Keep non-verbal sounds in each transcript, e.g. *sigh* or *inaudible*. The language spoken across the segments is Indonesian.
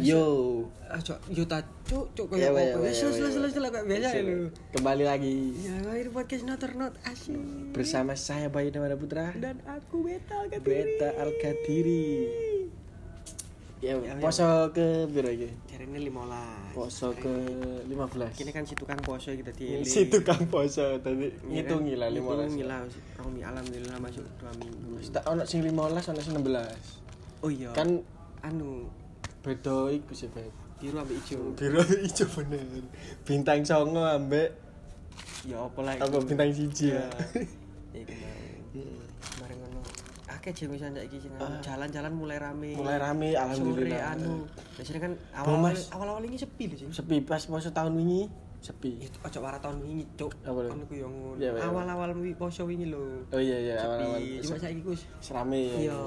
Yo. Aja yo ta cuk Ya, koyo apa. Wis wis wis wis kayak biasa lu. Kembali lagi Ya, akhir podcast not or not asyik. bersama saya Bayu Damara Putra, Dan aku Beta Alkatiri. Beta Alkadiri. Ya, Ya, ya. poso ke piro iki? Jarene 15. Poso ke 15. Kini kan si tukang poso kita di *laughs* si tukang poso tadi ngitungi lah 15. Ngitungi lah. Alhamdulillah masuk 2 minggu. Tak ono sing 15 ono sing 16. Oh iya. Kan anu beda iku sih, Bet. biru ambek ijo. Biru ijo bener. Bintang songo ambek Ya apa lah apa bintang siji Iya. ya. Ya *laughs* kemarin. Kemarin ngono. Akeh iki sing anu, jalan-jalan mulai rame. Mulai rame alhamdulillah. Sore anu. Biasanya kan awal-awal awal-awal ini sepi lho. Sepi pas poso tahun wingi sepi. Itu ojo wara tahun wingi, Cuk. Apa lho? Anu ku yo ngono. Iya, iya. Awal-awal wi- poso wingi lho. Oh iya iya awal-awal. Cuma saiki Gus. serame ya. Iya.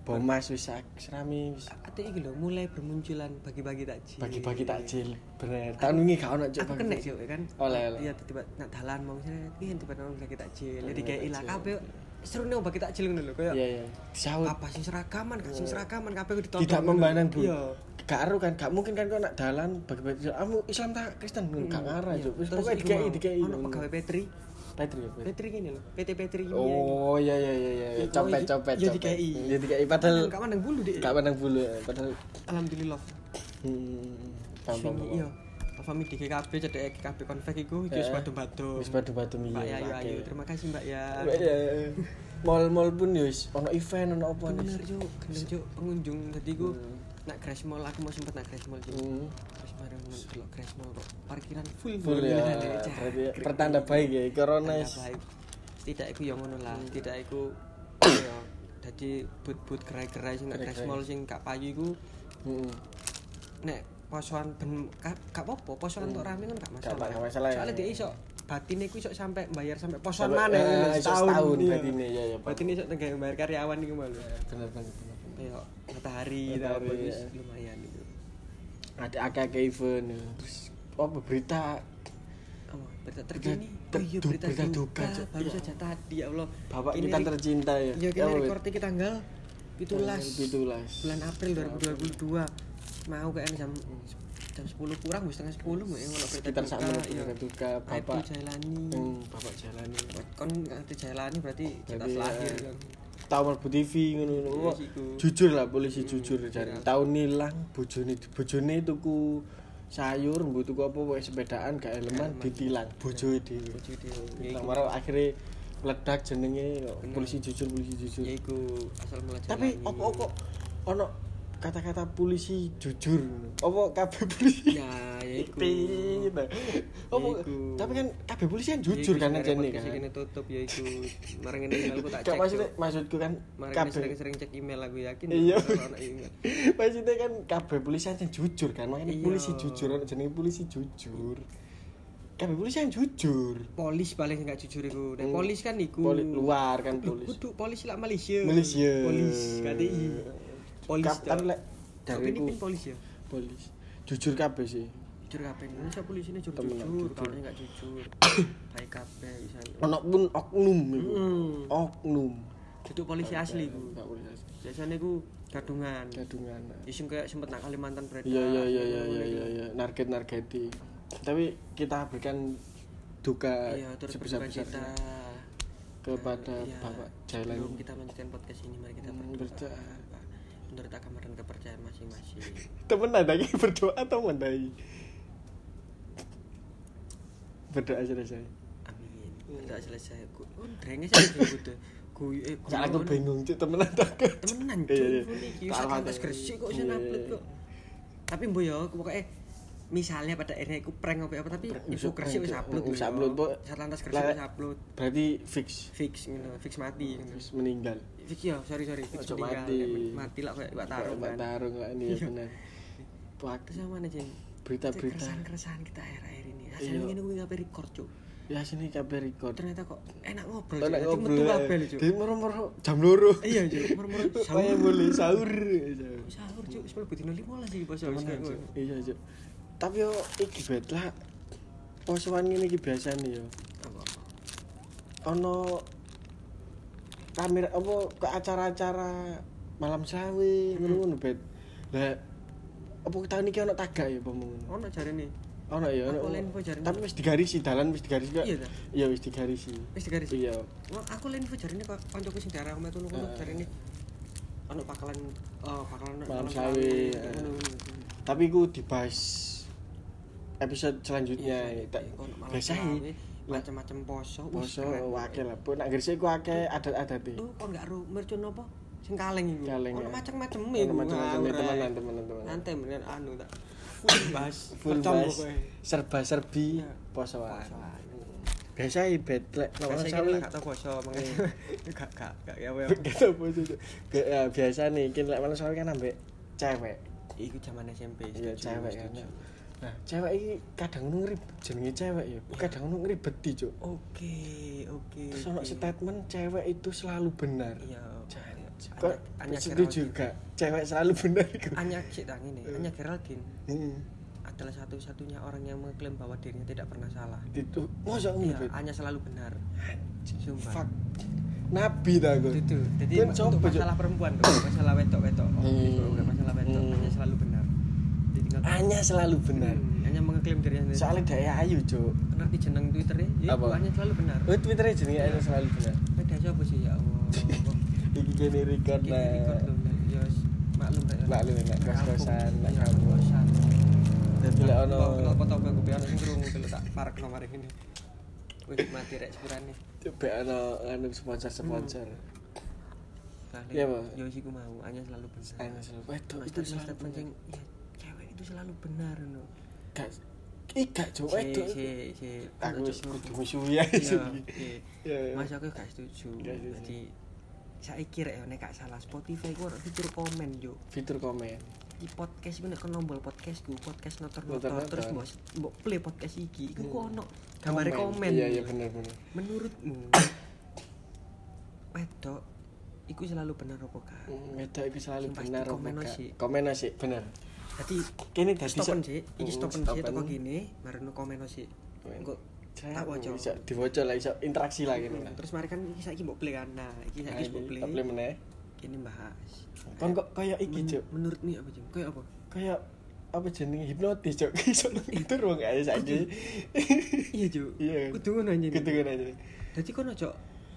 Bomas wis ak- serame wis Ate iki lho mulai bermunculan bagi-bagi takjil. bagi-bagi takjil. Bener. Tahun wingi gak ono cuk Aku kena sih kan. Oleh. Iya tiba nak dalan mau sini iki tiba nang bagi takjil. Jadi kayak takjil. kabeh seru nih bagi takjil ngono lho koyo Iya iya. Disaut. apa sing seragaman gak sing seragaman kabeh kudu ditonton. Tidak memandang bu. Iya. Gak aru kan, gak mungkin kan kau nak dalan bagi-bagi kamu Islam tak Kristen gak ngarah Iya. Terus pokoknya dikei dikei. Ono pegawai Petri. Petri ya. Petri. Petri gini loh. PT Petri gini. Oh iya iya iya iya. Copet iki- copet iya, copet. dikei. Iya dikei padahal Gak mandang bulu deh. gak pandang bulu ya, padahal Alhamdulillah. hmm, paham, paham, Swingi paham. Alfami di GKB cedek GKB konvek iku iki wis Eh, batu-batu. Wis batu-batu Mbak iya. Yayu pakai. Ayu, terima kasih Mbak ya. Mbak ya. Mall-mall pun ya wis ono event ono apa nih. Bener Cuk, bener Cuk, pengunjung tadi ku nak Crash Mall aku mau sempet nak Crash Mall Cuk. Hmm. Terus bareng delok Crash Mall kok parkiran full Full ya. Berarti pertanda baik ya corona. Baik. Tidak iku yang ngono lah, Hmm. tidak iku ya dadi but-but gerai-gerai sing nak Crash. Mall sing gak payu iku Heeh. nek posoan ben gak apa-apa, posoan untuk rame kan gak masalah. Hmm. gak masalah ya. Soalnya dia iso batine iku iso sampai bayar sampai posoan mana eh, iso setahun batine, iya, iya, Pak. Batine iso tengah bayar karyawan iku malu. Bener bener bener. Kayak matahari wis iya. lumayan itu. Ada akeh event. ya. Terus apa berita Oh, berita terkini. Ter- Oh iya berita, berita duka. duka. Baru Iya. saja tadi ya Allah. Bapak kita tercinta ya. Iya, kita Apa, Bet? record iki tanggal 17 Pitulas. bulan April 2022. Mau kayak jam jam 10 kurang wis setengah 10 mbak yang kalau berita Sekitar sama iya. berita duka Aibtu Bapak. Jailani. Hmm, Bapak jalani. Kon ngerti Jailani berarti kita lahir eh, kan. Tahu Marbu TV ngono ngono. Iya. Jujur lah polisi jujur iya. jare. Tahun nilang bojone bojone tuku sayur, mbok tuku apa wae sepedaan gak eleman ditilang bojoe dhewe. Bojo dia. Ya Nah, marah akhirnya meledak jenenge polisi jujur polisi jujur. Ya iku asal mula Tapi kok ono kata-kata polisi jujur apa kabeh polisi Ya, ya iku. Pinter. Apa iku. tapi kan kabeh polisi kan jujur kan aja nih kan. Ini tutup ya iku. Marang ini emailku tak Gak cek. maksudnya maksudku kan kabeh sering-sering cek email aku yakin. Iya. kalau ono email. *laughs* maksudnya kan kabeh polisi kan jujur kan makanya Iya. polisi jujur ono jenenge polisi jujur kabeh polisi kan jujur Polis paling enggak jujur iku. Dan Hmm. polis kan iku. Poli- luar kan polis Kudu polis lah Malaysia. Malaysia Polis KTI. Polis. Kan lek dari pin polis ya. polis jujur kabeh sih Jujur kabeh Indonesia polis ini jujur Temen jujur, jujur. kalau enggak jujur. Baik kabeh bisa. ono pun oknum iku Hmm. oknum Itu polisi asli polisi asli. Biasanya iku gadungan. gadungan Isim kayak sempet nak Kalimantan beredar. iya iya iya iya iya iya iya narget nargeti tapi kita berikan duka Iya, sebesar besarnya kepada Iya, Bapak Jalan Sebelum kita melanjutkan podcast ini, mari kita Hmm, berdoa. berdoa. Menurut agama dan kepercayaan masing-masing. *laughs* temen ada yang berdoa atau mendai berdoa selesai Amin. Berdoa selesai. Ku- Oh, drengnya sih gitu. Ku eh aku bingung cik temen ada kan Temenan Iya, iya. iki tak. gresik kok Iya, iya, upload iya. kok. Tapi mbo yo pokoknya misalnya pada akhirnya aku prank apa apa tapi Prank, info bisa wis upload wis yo. upload, Pok. Sak lantas Lah, wis upload. berarti fix Fix ngono, fix mati. fix meninggal Fix yo, sorry sorry, Ojo mati. Kayak Mati lah kayak Pak Tarung Pak kan. tarung lah ini ya benar Terus sama nih, Jeng. berita-berita keresahan-keresahan kita akhir-akhir ini. Hasilnya ini gue ngapain record, Cuk. ya sini kabeh record Ternyata kok enak ngobrol. Enak ngobrol metu ya. kabel, Cuk. Di moro-moro jam loro Iya, Cuk. Saya *laughs* sahur. boleh sahur Sahur, Cuk. Sepuluh lima lah sih pas kayak. Iya, Cuk. Tapi yo iki bet lah. Posoan ngene iki nih yo. Apa-apa. Ono kamera apa ke acara-acara malam sawi ngono-ngono bet. Lah apa tahun iki ono tagak ya ngono ono jarene ono ya ono tapi wis digarisi dalan wis digarisi kok Iya, iya wis digarisi wis digaris iya Wah, aku lain info jarene kok kancaku sing daerah omah kono kono Ah. jarene ono bakalan oh bakalan Malam sawi, eh. ngono, ngono. tapi ku dibahas episode selanjutnya Iya, tak iya, kono malam biasa sawi, macam-macam poso poso wakil lah pun nak gresik ku akeh adat-adat e Lu kok enggak ro mercon apa? Sing kaleng iku. Kaleng, Ono ya. macam-macam iku. macam-macam temenan Nanti bener anu tak. Full bahas. full Percom bahas pokoknya. serba serbi Iya. posoan biasa i bet lek lawan Biasa sawi gak tau poso makanya *laughs* *laughs* gak gak gak ya apa. Gak tau poso. Gak, ya, biasa nih kin lek malam sawi kan ambek cewek Iku zaman SMP. iya cewek kan. Nah cewek iki kadang ngono ngribet jenenge cewek ya kadang ngono ngribeti cuk Oke, oke. terus ono oke. statement cewek itu selalu benar Iya. kok Anya setuju gak cewek selalu benar iku Anya ngene. Eh. Anya Geraldine Heeh. adalah satu-satunya orang yang mengklaim bahwa dirinya tidak pernah salah. itu ngono Iya? Anya selalu benar. Sumpah. fuck nabi ta aku itu jadi untuk masalah perempuan masalah wetok wetok Hmm. bukan masalah wetok Hmm. hanya selalu benar hanya selalu benar. Hmm, hanya mengklaim dirinya sendiri. Soalnya dia ayu cuk. Ngerti jeneng twitternya? Ya Apa? selalu benar. Oh twitternya hanya selalu benar. Beda siapa sih? Ya Allah. *laughs* Iki kene record lah ya maklum rek. Maklum, nek kos-kosan, nek Iya, kos-kosan. Dadi lek ono Kenal foto aku biar sing krungu kalau tak parek nomor ini wis mati rek sepurane. Coba ono anu sponsor-sponsor. Nah, Iya, Pak. wis iku mau. Hanya selalu benar. Hanya selalu Ono itu statement- selalu itu selalu benar no. Gak cuk si itu. si si Aku kudu musuhi ae Iya, iya. Iya. Mas aku gak setuju. Jadi saiki rek nek gak salah Spotify ku fitur komen yo. Fitur komen. Di podcast ku nek nombol podcastku, podcast notor-notor Notor-notor. terus mbok mbok play podcast iki. Iku ku ono gambare komen. Iya iya bener bener. Menurutmu wedok iku selalu benar apa? Hmm, Wedok iki selalu benar apa komen sih. Komen sih bener. Dadi Kene dadi stopen sih, iki Hmm, stopen sih teko gini, baru komen sih. Engko tak waca. Bisa diwaca lah iso interaksi lah kene. Hmm, Terus mari kan iki saiki mbok play kan. Nah, iki Nah, saiki mbok play. play meneh. Kini bahas. Kon kok kaya iki cuk. Menurut nih apa Jim? Kayak apa? Kayak apa jenenge hipnotis cuk. *laughs* Iso itu ruang ae saiki. Iya Ju. Iya. Kudu ngono anjing. Gitu kan aja. Dadi kono ojo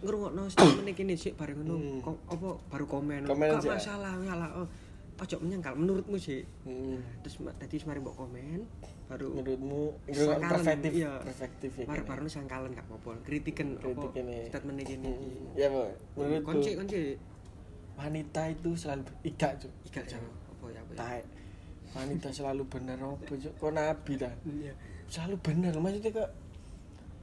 ngrungokno statement iki nih sik bareng ngono Hmm. kok apa baru komen. Aja. masalah, salah. Oh, ojo menyangkal menurutmu sih. Hmm. Terus ma- dadi semari mbok komen baru menurutmu Sangkalan, perspektif iya. perspektif ya baru baru sangkalan gak apa-apa. Kritiken Kritik apa ini. statement iki Hmm. ya bu menurutku Konci konci. wanita itu selalu iga cuk Iga jauh. Apa ya apa ya? wanita selalu benar apa cuk kok nabi dah Iya. selalu benar maksudnya kok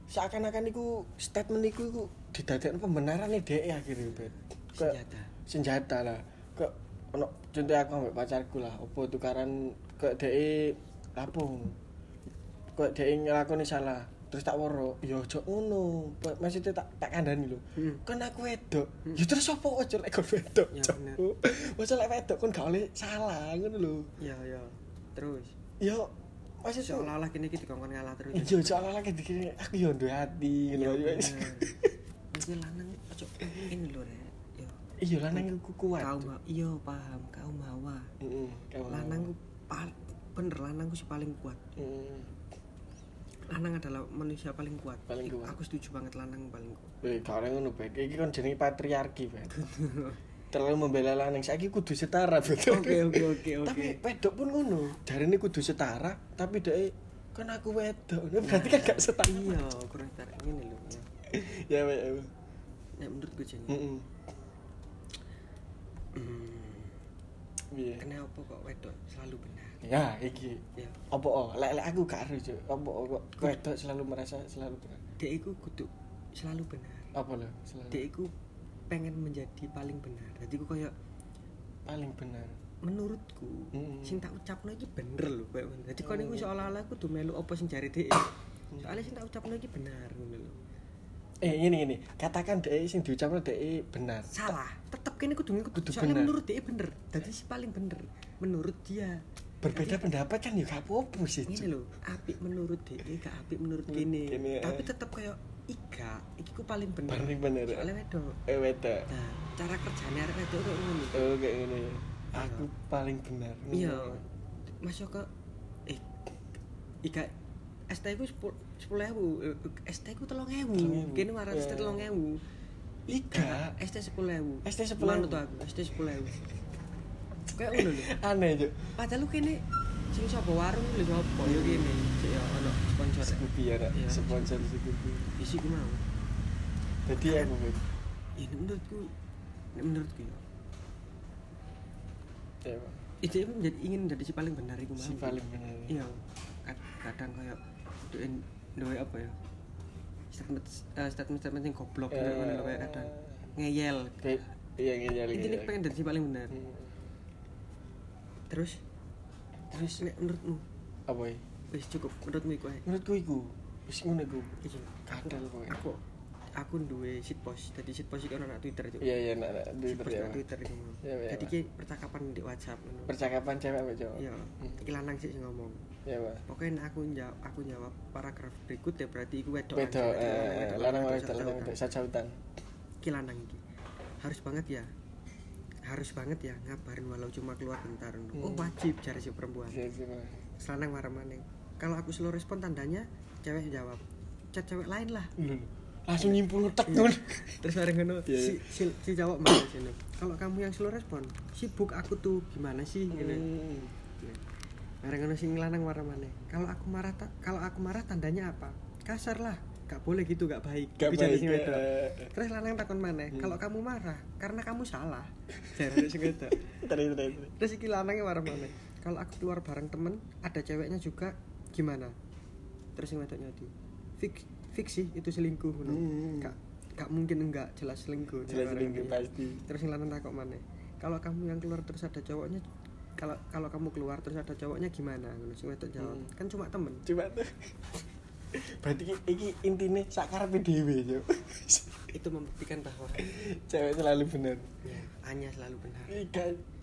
seakan-akan iku statement iku iku didadekno pembenaran nih dek akhirnya bet Senjata. senjata lah kok ono contoh aku ambek pacarku lah opo tukaran kok dhek ngono kok dhek nglakoni salah terus tak woro ya ojo ngono maksudnya tak tak kandani lho Hmm. kan aku wedok ya terus apa ojo lek kon wedok Ya, bener. Masa lek wedok kon gak oleh salah ngono lho Iya, iya. Terus ya maksudnya seolah-olah kini kita kongkon ngalah terus. iya lagi dikira aku ya hati Iya, lho. Mungkin lanang ojo ini lho. Yo. Iya lanang iku kuat Kaum ha- iya paham, kaum hawa. Heeh, kamu. Lanang ku bener lanang ku sih paling kuat. Heeh. Lanang adalah manusia paling kuat. Paling kuat. Aku setuju banget lanang paling kuat. Gak oleh ngono, Bek. Iki kan jenenge patriarki, Bek. *laughs* Terlalu membela lanang. Saiki kudu setara, Bek. Oke, oke, oke, oke. Tapi wedok pun ngono. Jarine kudu setara, tapi dhek kan aku wedok. Nah, Berarti kan gak setara. Iya, kurang tarik ini lho. ya, *laughs* Ya. Ya. Nek menurutku jenenge. Heeh. Hmm. Piye? Kenapa kok wedok selalu benar? Ya, iki. Ya. Apa oh, lek lek aku gak Cuk. Apa oh, kok wedok selalu merasa selalu benar. Dek iku kudu selalu benar. Apa lho? Selalu Dek iku pengen menjadi paling benar. Jadi ku kayak paling benar. menurutku Mm. sing tak ucapno iki bener lho kayak ngono. Dadi kon iku Mm. seolah-olah kudu melu apa sing jare dhek. Soalnya sing tak ucapno iki benar ngono lho. Eh, ini ini. Katakan dhek sing diucapno dhek benar. Salah, tetap kene kudu ngikut soalnya bener. menurut dia eh, bener jadi si paling bener menurut dia berbeda pendapat kan ya gak apa-apa sih ini loh Api menurut dia gak api menurut kini. Eh. tapi tetap kayak Iga, iki ku paling bener. Paling bener. Eh. Soalnya wedok. Eh wedok. Nah, cara kerjanya arek wedok kok ngono. Oh, kayak ngene ya. Aku iya. paling bener. Iya. Masuk ke eh Iga ST ku 10.000, ST ku 3.000. Kene marang ST 3.000. Liga eh, ST sepuluh ewu. ST sepuluh ewu. Aku ST sepuluh ewu. Kayak udah lho. Aneh itu padahal lu kini sing sopo warung beli sopo yo kini ya ono sponsor. Scoopy ya sponsor Scoopy. Isi ku mau. Jadi ya mau ini ya, menurutku menurutku ya. Iya, itu menjadi ingin jadi si paling benar itu si paling benar. Iya. Kadang kayak doain doain apa ya? Statement eh, statement statement yang goblok gitu ngono lho, kayak kadang ngeyel Kayak iya ngeyel. intinya ngeyel. pengen si paling benar Hmm. terus terus nek menurutmu Apa ya? wis cukup menurutmu iku Menurutku iku wis ngono iku. iya Kadal pokoknya. aku aku duwe shit post jadi shit post iki ono nang Twitter cuk Iya iya nak nak Shit Twitter ya. Twitter. Iya, iya, jadi ki percakapan di WhatsApp Percakapan cewek apa cowok? iya Hmm. lanang sih ngomong Iya, Pak. pokoknya aku jawab aku jawab paragraf berikut ya berarti iku wedok eh wedok lanang wedok, lanang wedok sajautan. iki lanang iki harus banget ya harus banget ya ngabarin walau cuma keluar bentar no. oh Hmm. wajib cari si perempuan Iya selanang marah maneng kalau aku slow respon tandanya cewek jawab chat cewek lain lah Lho, Langsung nyimpul ngetek ngono. terus bareng ngono Iya, si, si, si jawab mana sini kalau kamu yang slow respon sibuk aku tuh gimana sih gitu Hmm. bareng ngono sing lanang marah maneng kalau aku marah ta- kalau aku marah tandanya apa kasar lah gak boleh gitu gak baik Gak jare baik. sing wedok. eh. Terus lanang takon maneh, Hmm. kalau kamu marah karena kamu salah. *laughs* Jare sing wedok. Terus iki lanangnya marah maneh. Kalau aku keluar bareng temen, ada ceweknya juga gimana? Terus sing wedoknya di fix fix sih itu selingkuh ngono. Hmm. Gak gak mungkin enggak jelas selingkuh. Jelas selingkuh pasti. Terus sing lanang takok maneh. Kalau kamu yang keluar terus ada cowoknya kalau kalau kamu keluar terus ada cowoknya gimana? Ngono sing wedok jawab. Hmm. Kan cuma temen. Coba tuh. Berarti iki, iki intine sak karepe dhewe, Cuk. Itu membuktikan bahwa Cewek selalu bener. ya, Anya selalu benar.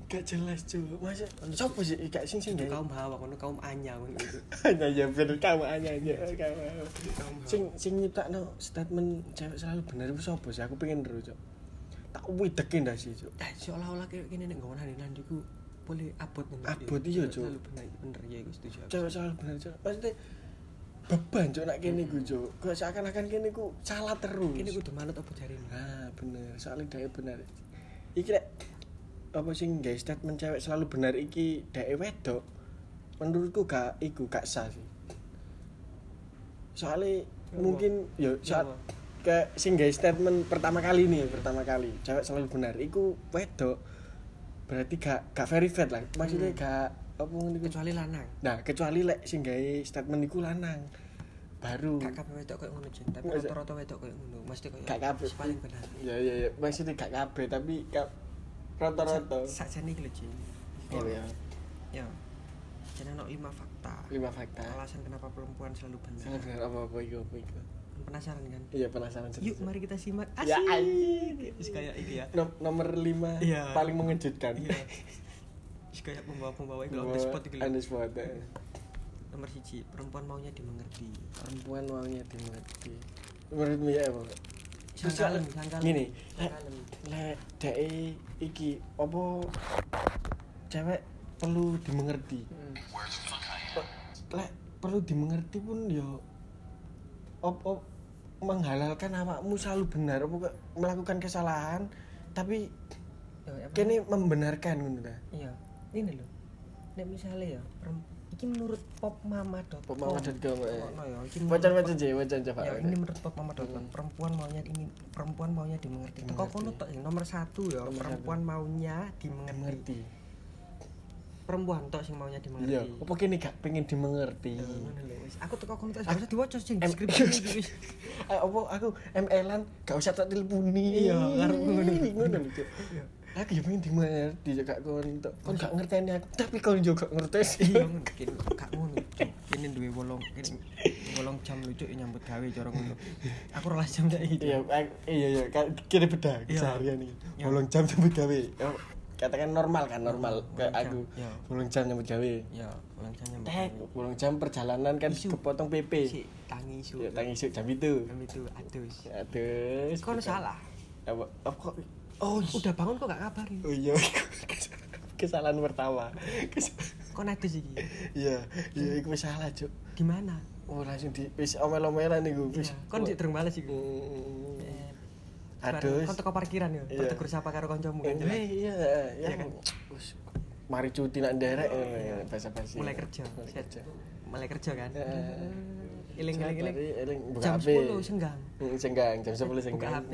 Gak gak jelas, Cuk. Masa sopo sih gak sing sing kaum hawa, kono kaum anya ngono gitu. *laughs* Hanya ya bener kamu hanya aja kamu. Kaum. Sing sing nyiptakno statement cewek selalu bener itu sopo sih? Aku pengen terus, Cuk. Tak widekin dah sih, Cuk. Eh, seolah-olah kayak gini nek ngomong hari nanti ku boleh abot nih Abot, iya, Cuk. selalu benar bener ya gue setuju. Cewek selalu bener, Cuk. Maksudnya beban, Cuk, nak kene ku, Cuk. Kok seakan-akan kene ku salah terus. ini kudu manut apa jari ini Ah, bener. Soalnya dia bener. Iki lek apa sing guys statement cewek selalu benar iki dhek wedok. Menurutku gak iku gak sah sih. Soalnya Ya mungkin yo Ya saat apa? kayak sing guys statement pertama kali nih, pertama kali cewek selalu benar iku wedok. Berarti gak gak verified lah. Maksudnya Hmm. gak apa iku. kecuali lanang Nah, kecuali lek sing gawe statement iku lanang. Baru gak kabeh wedok kayak ngono tapi rata-rata wedok kayak ngono mesti kayak Gak kabeh. paling benar Ya ya ya, maksudnya gak kabeh tapi gak rata-rata. sakjane iki lho jen Oh ya. ya jadi ono lima fakta Lima fakta. alasan kenapa perempuan selalu benar Salah benar apa-apa itu apa itu. penasaran kan Iya penasaran yuk mari kita simak Ya, asik anjing. Wis kayak iki ya Nom- nomor lima Iya. paling mengejutkan. iya kayak pembawa-pembawa iki lho, on the spot lho. On the spot, eh. nomor siji perempuan maunya dimengerti Perempuan maunya dimengerti. Menurutmu ya apa? Ya, sangkalen Gini, lek sangkalen lek dek iki apa cewek perlu dimengerti. Hmm. Lek perlu dimengerti pun ya apa menghalalkan awakmu selalu benar apa melakukan kesalahan tapi Ya, apa kene membenarkan ngono ta. iya ini loh nek misalnya ya perem- iki menurut popmama.com Popmama.com, eh. Ya Wacan-wacan je, wacan coba. ya ini menurut popmama.com perempuan maunya ini perempuan maunya dimengerti teko Dimengerti. kono tok sing nomor satu ya Nomor perempuan maunya dimengerti Mengerti. perempuan tok sing maunya dimengerti Iya, apa kene gak pengen dimengerti. Ya, aku teko kono tok gak usah diwaca sing deskripsi iki *laughs* wis Eh, apa aku ML-an gak usah tak teleponi. Iya, karep ngono. Ngono. Aku ya pengen dimengerti juga kon. Kon gak ngerteni aku, tapi kon juga ngerti. iya mungkin gak ngono ini duwe wolong ini wolong jam lucu nyambut gawe cara ngono aku rolas jam dak iki Iya, iya iya, kira beda Iya. keseharian iki. Iya. Bolong jam nyambut gawe. Oh, Katakan normal kan, normal Bolong kayak aku. iya. Bolong jam nyambut gawe. ya wolong jam nyambut gawe bolong jam perjalanan kan kepotong PP. si tangi isu tangi jam itu. jam itu adus Aduh. kono salah? Apa kok? Oh, iya. udah bangun kok gak kabarin Oh iya, *laughs* kesalahan pertama. Kon ada sih Iya, iya wis salah, Cuk. di mana Oh, langsung di wis omel-omelan iku wis. Iya, kon sik durung bales iku. Eh, Aduh. kon teko parkiran yo Iya. bertegur sapa karo kancamu Eh, kan jelas. iya, ya. kan? Mari cuti nak nderek bahasa basi. mulai kerja Mulai kerja. mulai kerja kan Eh, iling iling iling jam HP. 10 senggang Hmm, senggang jam 10 *laughs* buka senggang.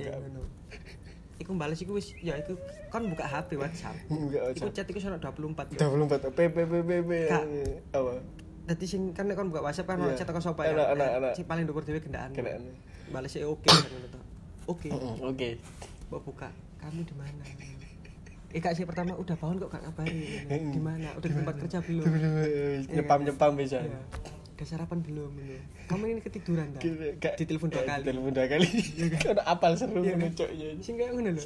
Iku bales iku wis ya iku kon buka HP WhatsApp *laughs* Enggak iku chat iku sono 24 yo 24 P P P P P. Kak. Apa? Dadi sing kan nek kon buka WhatsApp kan Iya. ono chat teko sapa ya. enak. Sing paling dhuwur dhewe gendaan. Gendaan. Balesnya oke ngono to. Oke. Oke. Mbok buka. Kamu di mana? Eh kak sih pertama udah bangun kok gak ngabari. Di mana? Udah di tempat kerja belum? Nyepam-nyepam bisa. Udah sarapan belum? Gitu. Kamu ini ketiduran tak? Gak- Ditelepon dua kali. Ditelepon dua kali. Kan apal seru Iya, ngono kan? cok ya. Ngono lho.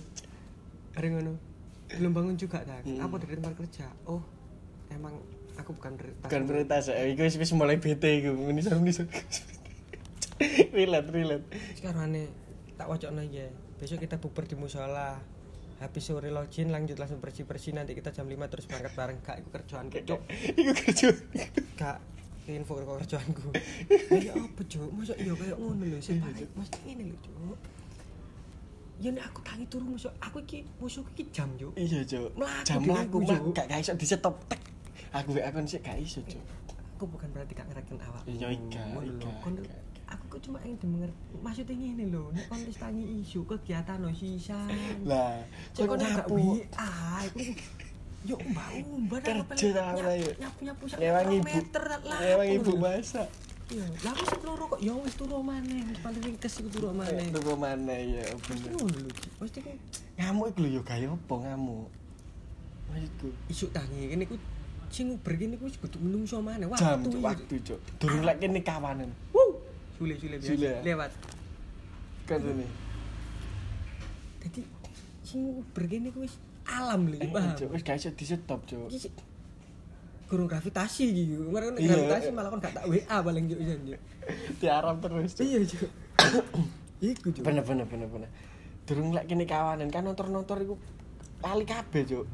Hari ngono. Belum bangun juga tak? Hmm. Apa dari tempat kerja? Oh, emang aku bukan prioritas. Bukan prioritas ya. Wis wis mulai bete iku. Seru muni seru. Relate, relate. sekarang aneh tak wacana aja besok kita bukber di musola habis sore login lanjut langsung bersih bersih nanti kita jam 5 terus berangkat bareng kak itu kerjaan cok Iku kerja. kak info ke kerjaanku *laughs* ya apa cok masa iya kayak ngono lho sing balik mesti ini lho cok ya nek aku tangi turu musuh aku iki musuh iki jam cok Iya, Cuk. Jam Cuk. gak gak iso disetop tek. Aku wek akon sik gak iso, Cuk. aku bukan berarti gak ngereken awak Iya, iya, lho. iya, Kon- iya. aku kok cuma ingin dimengerti maksudnya ngene lho nek kon wis tangi isu kegiatan no sisan Lah, kon kon nyapu. wi, ah, yo mbak umbar Kerja ora, yo. nyapu nyapu sak meter lah. Ngewang ibu masak. Iya, lah aku sing loro kok ya wis turu maneh, wis paling ringkes iku turu maneh. Turu mana ya bener. Ngono lho, Ci. Mesti ku Ngamuk iku lho yo gawe apa ngamuk? Maksudku isu tangi kene ku sing uber kene ku wis kudu menungso maneh. Waktu iki. waktu cuk. Durung lek kene kawanan. Wuh. Sule sule biasa. Ya? Lewat. Kan ini. Dadi sing uber kene ku wis alam lho, paham. Cuk, wis gak iso disetop, Cuk. Guru gravitasi gitu. Kemarin kan Iya. gravitasi malah kan gak tak WA paling yo jan. yo. Diarap terus, Cuk. Iya, Cuk. *coughs* Iku, Cuk. Bener bener bener bener. Durung lek kene kawanan kan nontor-nontor iku lali kabeh, Cuk.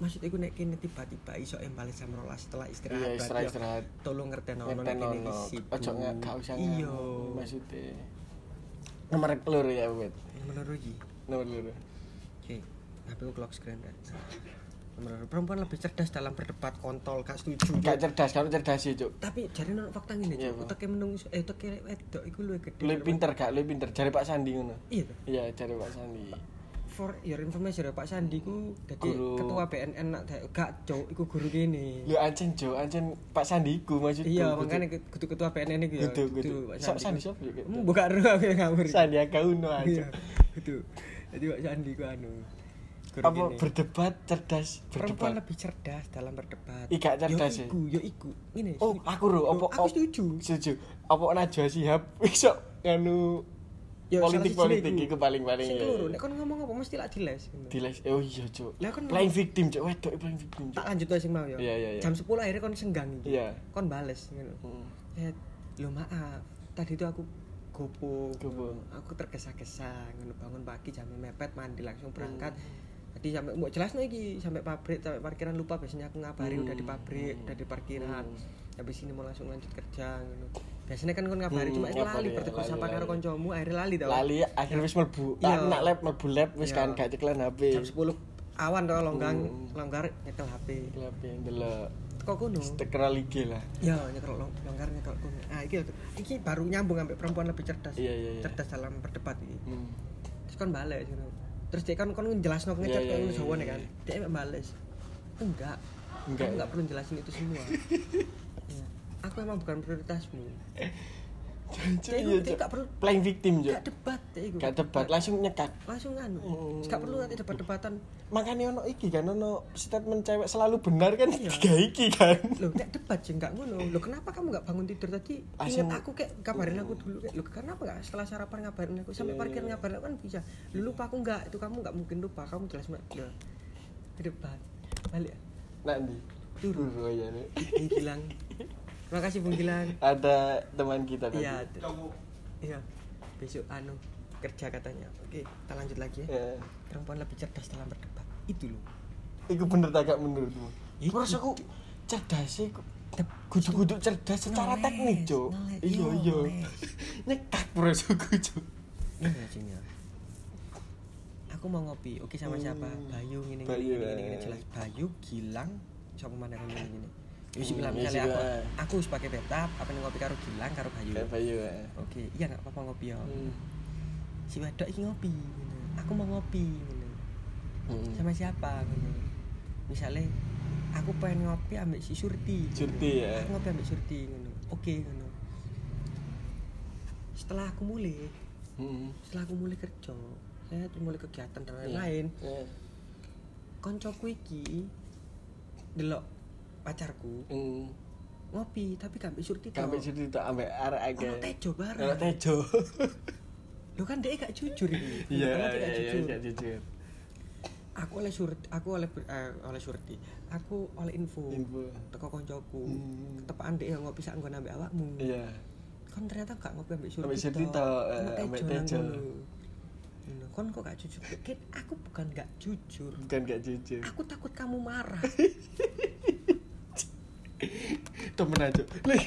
Maksud iku nek kene tiba-tiba iso em balik jam 12 setelah istirahat. Iya, istirahat istirahat. Tolong ngerteno ono nek kene sibuk. Ojo gak usah Iya. maksudnya. Nomor loro ya, Wet. Menurut iki. Nomor loro. HP ku clock screen kan. Perempuan lebih cerdas dalam berdebat kontol, gak setuju. Gak cerdas, kalau cerdas sih, Cuk. Tapi jadi ono fakta Iya, Cuk. Pak. Uteke menungso eh uteke wedok iku luwih gede. Lu pinter gak? Lu pinter. Cari Pak Sandi ngono. Iya. Iya, cari Pak Sandi. for your information ya, Pak Sandi ku dadi Guru. ketua BNN nak gak cuk iku guru kene. Lu ancen Jo, ancen Pak Sandi iku maksudku. Iya, makanya kudu ketua BNN iku ya. Kudu, kudu. Pak Sandi ku. sop juga. Buka ru aku yang ngawur. Sandiaga Uno Iya. aja. Kudu. Jadi Pak Sandi ku anu. Guru Apa kene. berdebat cerdas perempuan berdebat. lebih cerdas dalam berdebat. Gak cerdas yo ya. iku, yo iku. Ngene. Oh, aku ro, apa aku setuju. Setuju. Apa Najwa Shihab *laughs* iso nganu Yo, politik politik iku. iku paling-paling Sing ya. keloro, nek kon ngomong apa mesti lak diles. Diles. Oh iya, Cuk. Lah, kan Playing victim, Cuk. Wedok playing victim, Tak lanjut aja sing mau ya. Iya, iya, iya. Jam 10 akhirnya kon senggang iki. Iya. Kon bales ngono. Hmm. Eh, lo maaf. Tadi itu aku gopo. Gopo. Aku tergesa-gesa ngono bangun pagi jam mepet mandi langsung berangkat. Hmm. Tadi sampai mau jelas iki sampai pabrik sampai parkiran lupa biasanya aku ngabari Hmm. udah di pabrik, udah di parkiran. Hmm. Habis ini mau langsung lanjut kerja ngono. Biasanya kan kon ngabari Hmm, cuma ngabari lali bertegur sapa karo kancamu akhirnya lali tau. Lali akhirnya wis mlebu. Iya. Tak nak lab mlebu lab wis Iya. kan gak ceklan HP. Jam 10 awan tau longgang Hmm. longgar nyekel HP. Lab yang delok. Kok kono? Stiker ligi lah. Ya, nyekel long, longgar nyekel kono. Ah, iki iki baru nyambung sampai perempuan lebih cerdas. Iya, iya, iya. Cerdas dalam berdebat iki. Hmm. Terus kan balik gitu. Terus dia kan kon jelasno ngechat Iya, iya, kayak iya, Jawa nih iya, kan. Dia bales. Enggak. Enggak. Enggak, enggak perlu jelasin itu semua. *laughs* Iya. Aku emang bukan prioritasmu. *laughs* Iya, itu Cuk. gak perlu Playing victim, Cuk. gak debat iku. Gak debat, langsung nyekat. Langsung anu. Hmm. Gak perlu nanti debat-debatan. Makanya ono iki kan ono statement cewek selalu benar kan Iya. tiga iki kan. Loh, nek debat sih enggak ngono. Loh, kenapa kamu enggak bangun tidur tadi? Langsung- Ingat aku kayak kabarin aku dulu kayak, loh kenapa enggak setelah sarapan ngabarin aku sampai Iya, parkir iya. ngabarin aku kan bisa. Lu lupa aku enggak, itu kamu enggak mungkin lupa. Kamu jelas. Loh. Debat. Balik. Nanti. Turun. Turu aja nih. Bung Terima kasih Bung Gilang. Ada teman kita tadi. Iya. Iya. Besok anu kerja katanya. Oke, kita lanjut lagi ya. Ya. Perempuan lebih cerdas dalam berdebat. Itu loh. Iku bener tak gak menurutmu? Terus aku cerdas sih kudu-kudu cerdas secara teknik ngeles. iya iya nyetak bro suku Iya *laughs* ya. Aku mau ngopi. Oke sama siapa? Hmm. Bayu ngene ngene eh. jelas. Bayu Gilang siapa mana kan ngene Hmm, bilang iya misalnya sih, aku eh. aku sebagai beta apa nih ngopi karo Gilang karo Bayu. kayak bayu ya Oke, iya enggak apa-apa ngopi ya. Hmm. Si wedok iki ngopi. Aku mau ngopi ngene. Hmm. Sama siapa ngene. Misalnya aku pengen ngopi ambek si Surti. Surti, ya. Aku ngopi ambek Surti ngono. Oke ngono. Setelah aku mulai Hmm. setelah aku mulai kerja saya mulai kegiatan dan Iya. lain-lain Iya. koncoku iki delok pacarku Hmm. ngopi tapi gak ambek surti tok. situ tak ambek arek Ono aja. tejo Ono bareng tejo. *laughs* lo kan dia gak jujur ini *laughs* Iya, Ono iya, gak iya, jujur. gak jujur. aku oleh surti aku oleh eh, oleh surti aku oleh info, Info. teko koncoku Hmm. ketepaan dia ngopi sak nggon ambek awakmu Iya. kan ternyata gak ngopi ambek surti Ambek Surti tok, eh, Ono ambek tejo tejo. kon kok gak jujur aku bukan gak jujur Bukan gak jujur. aku takut kamu marah *laughs* Temen aja. Lek.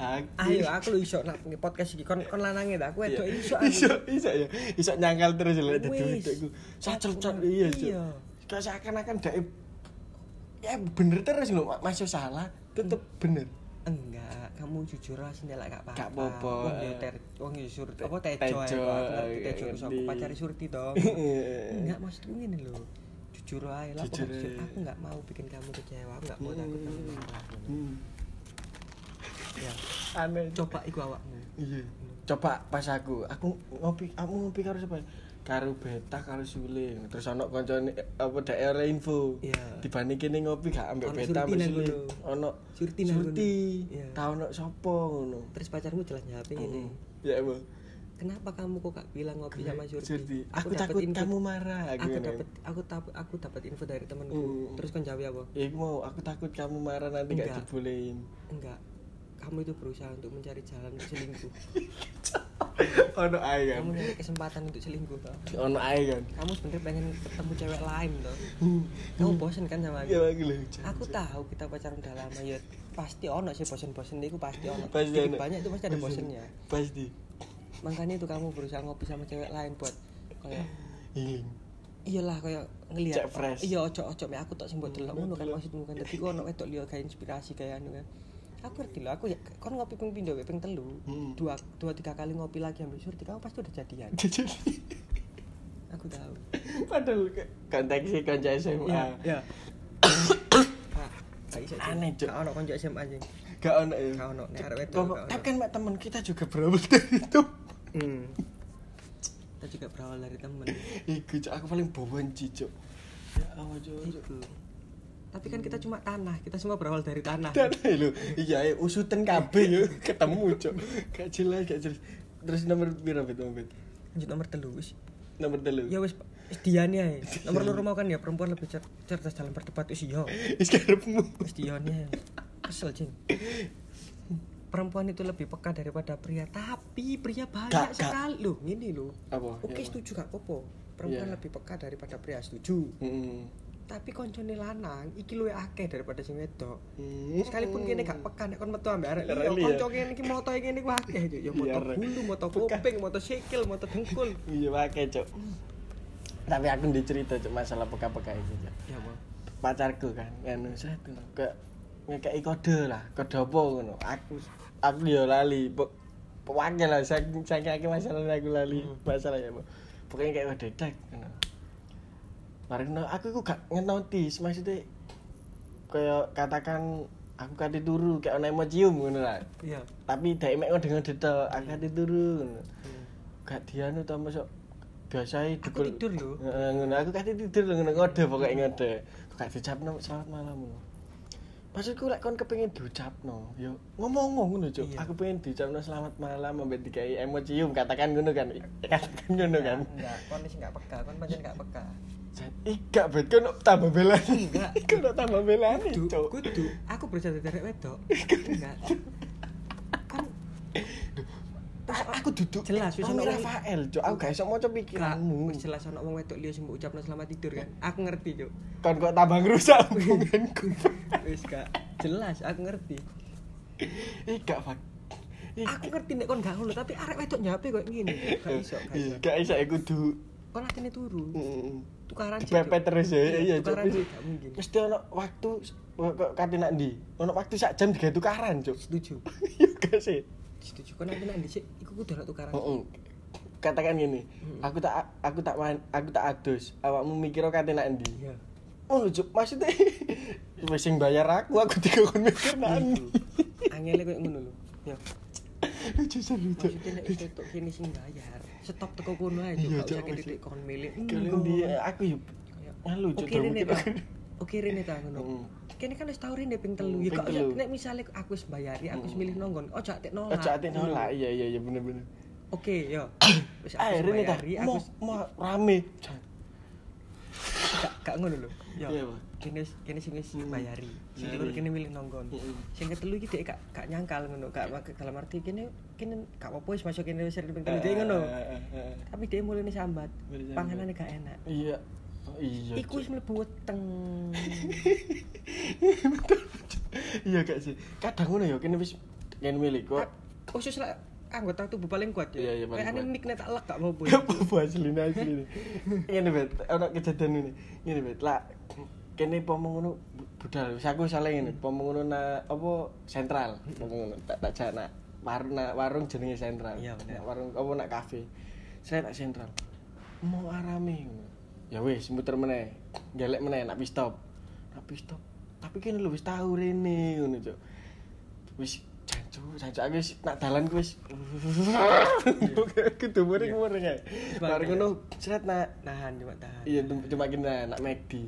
Aku. ayo aku lu iso nak podcast iki. Kon kon lanange ta? Aku wedok Iya. iso iso aku. Iso ya. Iso nyangkal terus lek dadi wedokku. Ngerti, iya iya. kayak seakan-akan dek ya bener terus lho masuk salah tetep bener. Enggak kamu jujur lah sini lah gak apa-apa. Gak apa-apa, wong yo ter wong yo sur apa tejo tejo, aku tejo terus aku pacari surti dong *laughs* enggak maksudku ngene lho jujur aja lah aku Jujur jujur aku nggak mau bikin kamu kecewa aku nggak mau takut kamu marah. Hmm. ya. *laughs* Aneh coba iku awakmu. Iya. Coba pas aku aku ngopi aku ngopi karo siapa? Karo beta karo Sule. Terus ono koncone apa daerah info. Iya. dibanding kene ngopi gak ambek Ono beta ambek Sule. ono Surti Surti. Iya. tau ono sapa ngono? Terus pacarmu jelas jawab ini. Ya apa kenapa kamu kok gak bilang ngopi sama surti, aku dapet takut info- kamu marah aku dapat aku dapat aku dapat info dari temanku Hmm. terus kan jawab apa? Ya, mau aku takut kamu marah nanti gak Enggak. dibolehin. enggak. Kamu itu berusaha untuk mencari jalan untuk selingkuh. *laughs* Ono ae kan. kamu nyari kesempatan untuk selingkuh. Toh Ono ae kan. kamu sebenarnya pengen ketemu cewek lain toh. Kamu bosen kan sama Ya aku lagi lho. aku tahu kita pacaran udah lama ya. Pasti ono sih bosen-bosen itu pasti ono. Pasti banyak itu pasti ada bosennya. Pasti. Makanya itu kamu berusaha ngopi sama cewek lain buat kayak Healing. iyalah kayak ngelihat Cek fresh. iya ojo ojo mek aku sing mbok delok ngono kan maksudmu kan tapi kok ono wedok liya kayak inspirasi kayak anu kan aku ngerti loh aku ya kon ngopi ping pindho ping telu Hmm. dua dua tiga kali ngopi lagi ambil surti kamu pasti udah jadian Jadi aku tahu padahal konteks *coughs* sih kanca SMA. ya. Aneh, Cuk. Gak ono konco SMA anjing Gak ono ya. gak ono nek arek wedok tapi kan mak teman kita juga berawal dari itu. Hmm. kita juga berawal dari temen *laughs* Iku Cuk, aku paling benci cuk. Ya Allah itu tapi kan kita cuma tanah kita semua berawal dari tanah Dan lho, iya ya usutan kabeh yo ketemu cuk. Gak jelas, gak jelas. Terus nomor piro bet nomor bet? lanjut nomor telu wis Nomor telu. ya wis wis Dian ya *laughs* nomor loro mau kan ya perempuan lebih cer- cerdas dalam berdebat wis iya *laughs* Wis karepmu. wis Dian ya kesel cing perempuan itu lebih peka daripada pria tapi pria banyak Gak, gak. sekali loh ini loh oke Ya, setuju gak popo perempuan Iya. lebih peka daripada pria setuju Heeh. tapi koncone lanang iki luwih akeh daripada sing wedok Hmm. sekalipun kene gak peka nek kon metu ambek arek Reli liya ya. kanca kene iki moto kene ku akeh Cuk. ya moto Iya, Rek. bulu moto kuping moto sikil moto dengkul Iya pakai cok. Tapi aku ndi cerita cok masalah peka-peka itu cok. ya Pacarku kan, anu satu kayak ngekei kode lah, kode apa ngono. Aku aku lali. Pok pokoknya lah saya saya kayak masalah aku lali masalah ya. Pok. Pokoknya kayak ngono. Bareng no, aku kok gak ngenotis maksudnya kayak katakan aku kate turu kayak ana emocium ngono lah. iya Tapi dhek mek ngode-ngode tok, aku kate turu ngono. gak dianu ta masuk biasa Aku tidur lho. Heeh, ngono aku kate tidur lho ngono ngode pokoke ngode. Gak dicapno selamat malam ngono. Maksudku lek kon kepengin diucapno, yo ngomong ngono cuk. Iya. Aku pengen diucapno selamat malam ambek dikai emocium katakan ngono kan. Katakan ngono kan. enggak kon wis gak peka kon pancen gak peka Ih, gak bet kon tambah belani. Enggak. Kon tambah belani, cuk. kudu aku berusaha dari wedok enggak kan aku duduk Jelas, wis ono- Rafael cuk aku gak iso maca pikiranmu wis jelas ono wong wedok liya sing mbok ucapno selamat tidur kan. Aku ngerti, Cuk. kon kok tambah ngerusak hubunganku *laughs* Wis gak jelas aku ngerti. ih gak fak Aku ngerti nek kon gak ngono, tapi arek wedok nyape kok ngene. Gak *laughs* iso, gak iya, iso. aku kudu Kon atine turu. Tukaran sih. dipepet Cuk. terus ya iya cuk Tukaran sih gak mungkin. mesti ono waktu kok kate nak ndi ono waktu sak jam digawe tukaran cuk Setuju. *laughs* iya gak sih Setuju. Kon atine ndi sih? Iku kudu tukaran. Heeh. Katakan gini, Mm. aku tak aku tak main, aku tak adus. Awakmu mikir kate nak ndi? Iya. Oh, lucu. Maksudnya *laughs* wis sing bayar aku, aku dikon mikir nak ndi. Angele koyo ngono lho. Ya. Lucu sih lucu. Maksudnya nek ketok kene sing bayar. Stop teko kono Cuk. Iya, Gak usah kene titik kon milik. Aku yo ngalu cuk. Oke rene ta. Oke rene ta ngono. Kene kan wis tau rene ping telu. Hmm, Ya kok nek misale aku wis bayari, aku wis milih nonggon. Ojo atik nolak. Ojo ate nolak. Iya iya iya bener-bener. Oke, yo. *coughs* Wis aku Ah, wis rene ta. bayari, aku Mau rame. gak gak ngono lho. Yo. Iya. Kene kene sing wis Hmm. bayari. Sing Bayari. telu kene milih nonggon. Sing ketelu iki dhek gak gak nyangkal ngono. Gak dalam arti kene kene gak apa-apa wis masuk kene wis sering ping telu dhek ngono. Eh, eh, eh. Tapi dia mulai nih sambat. Mulai sambat. Panganannya gak enak. Iya. Iya. Iku wis mlebu weteng. *laughs* Iya gak sih. Kadang ngono ya kene wis kene milik kok. Khusus lah anggota tubuh paling kuat ya. Iya, iya, paling kuat. nek tak lek gak apa-apa. Gak apa-apa asli asli ini. Ini bet, ono kejadian ini. Ini bet, lah kene pomong ngono budal. Wis aku salah ngene, pomong ngono na apa sentral. Pomong ngono tak tak jak nak warung warung jenenge sentral. Iya, bener. Warung apa nak kafe. Saya nak sentral. Mau arame ngono. Ya wis muter meneh. Gelek meneh nak pit stop. Nak pit stop. Tapi kene lho wis tahu rene ngono, Cuk. Wis jancu, jancu aku wis nak dalan ku wis. *laughs* Kudu muring-muring ae. Bareng ngono sret nak Nahan cuma tahan. iya cuma kena nak McD.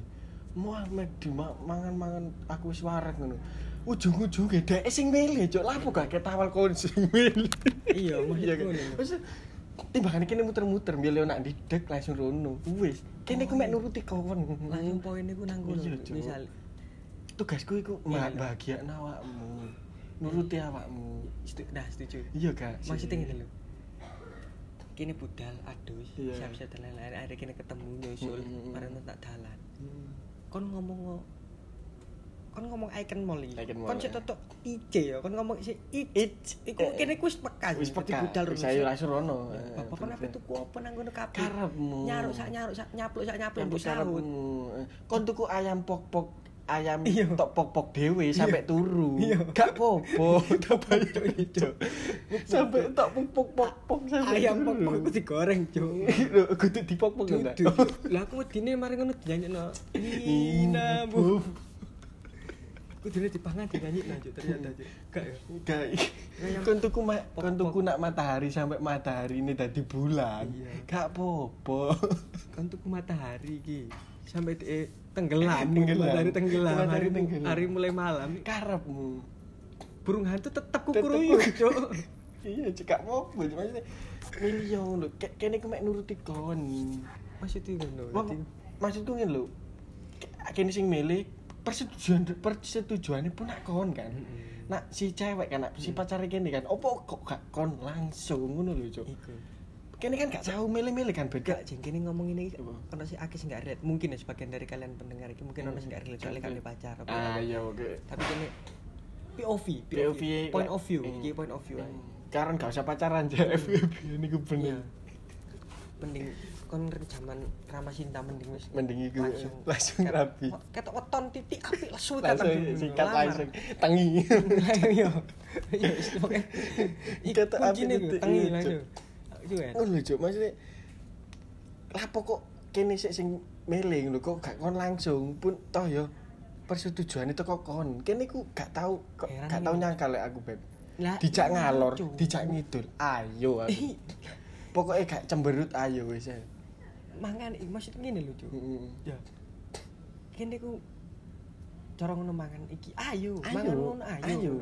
Mau McD ma- mangan-mangan aku wis wareg ngono. Ujung-ujunge dhek sing milih, Cuk. Lah apa gak ketawal kon sing milih. *laughs* Iya, kan? ngono. Wis timbangane kene muter-muter milih nak didek langsung rono. Wis, kene ku mek nuruti kawan. Langsung poin iku nang kono. Iya. Misal tugasku iku Iya, iya. bahagia awakmu. Nuruti awakmu. nah setuju. Iya, Kak. Maksudnya ngene lho. Kini budal adus, Iya. siap-siap dan lain-lain. Akhirnya kini ketemu nyusul, Mm, mm, mm. bareng tak dalan. Hmm. Kon ngomong ngo- kon ngomong icon mall iki. Kon sik ya. totok IC ya, kon ngomong sik IC. Iku kene ku wis peka. wis peka. budal Wis rusak. ayo langsung rono. Bapak kon apa tuku apa nang kono kabeh? Karepmu. Nyaruk sak nyaruk sak nyapluk sak nyapluk mbok sahut. sarapmu. Kon tuku ayam pok-pok ayam Iya. tok pok-pok dhewe sampai turu. Iya. Gak popo. Tak bayar itu. Sampai tok *laughs* pok-pok-pok sampai Ayam pok-pok ku digoreng, Cuk. *laughs* Lho, kudu dipok-pok enggak? Lah aku wedine mari ngono dinyanyekno. Ina bu. Aku dene dipangan dinyanyekno Cuk ternyata Cuk. Gak ya. Gak. Kon tuku ma- kon tuku nak matahari sampai matahari ini dadi bulan. Iya. Gak popo. *laughs* Kan tuku matahari iki. Sampai de tenggelam, *laughs* Tenggelam. matahari tenggelam, Matahari hari, tenggelam. hari mulai malam. Karepmu. Burung hantu tetep Tetep kukuruyuk. Cuk. *laughs* Iya, cekak popo. Maksudnya milion lho. Ke- Kene ku mek nuruti kon. Maksudnya ngono. Maksudku ngene lho. Kene sing milih persetujuan persetujuane pun nak kon kan. Mm-mm. Nak si cewek kan, nak si pacare kene kan. Opo kok gak kon langsung ngono lho, Cuk. Kene kan gak jauh milih-milih kan beda. Gak jengkene ngomong ini ono akeh sing gak relate. Mungkin ya sebagian dari kalian pendengar iki mungkin ono sing gak relate soalnya Oke. di pacar apa. Ah, iya oke. Tapi kene POV, POV, point lah. of view, Hmm. iki point of view. Karena gak usah pacaran aja *laughs* FWB ini gue bener. Iya. Mending kon zaman ramah cinta mending wis Mending iku langsung langsung rapi. Ketok weton titik apik lesu Langsung sikat langsung tangi. Iya. Ya wis pokoke. *laughs* Iki Ketok apik titik, tengi iya, langsung. Cuk. Iku kan. Ngono lho. Maksudnya lapo kok kene sik sing milih lho kok gak kon langsung pun toh ya persetujuan itu kok kon. Kene ku gak tau kok gak tau nyangkal lek aku, Beb. Dijak iya, ngalor, dijak ngidul. Ayo aku. Pokoknya gak cemberut ayo wis. Mangan iki maksud ngene lho, Cuk. Heeh. Ya. Kene ku cara ngono mangan iki. Ayo, Ayo, mangan ngono ayo. ayo.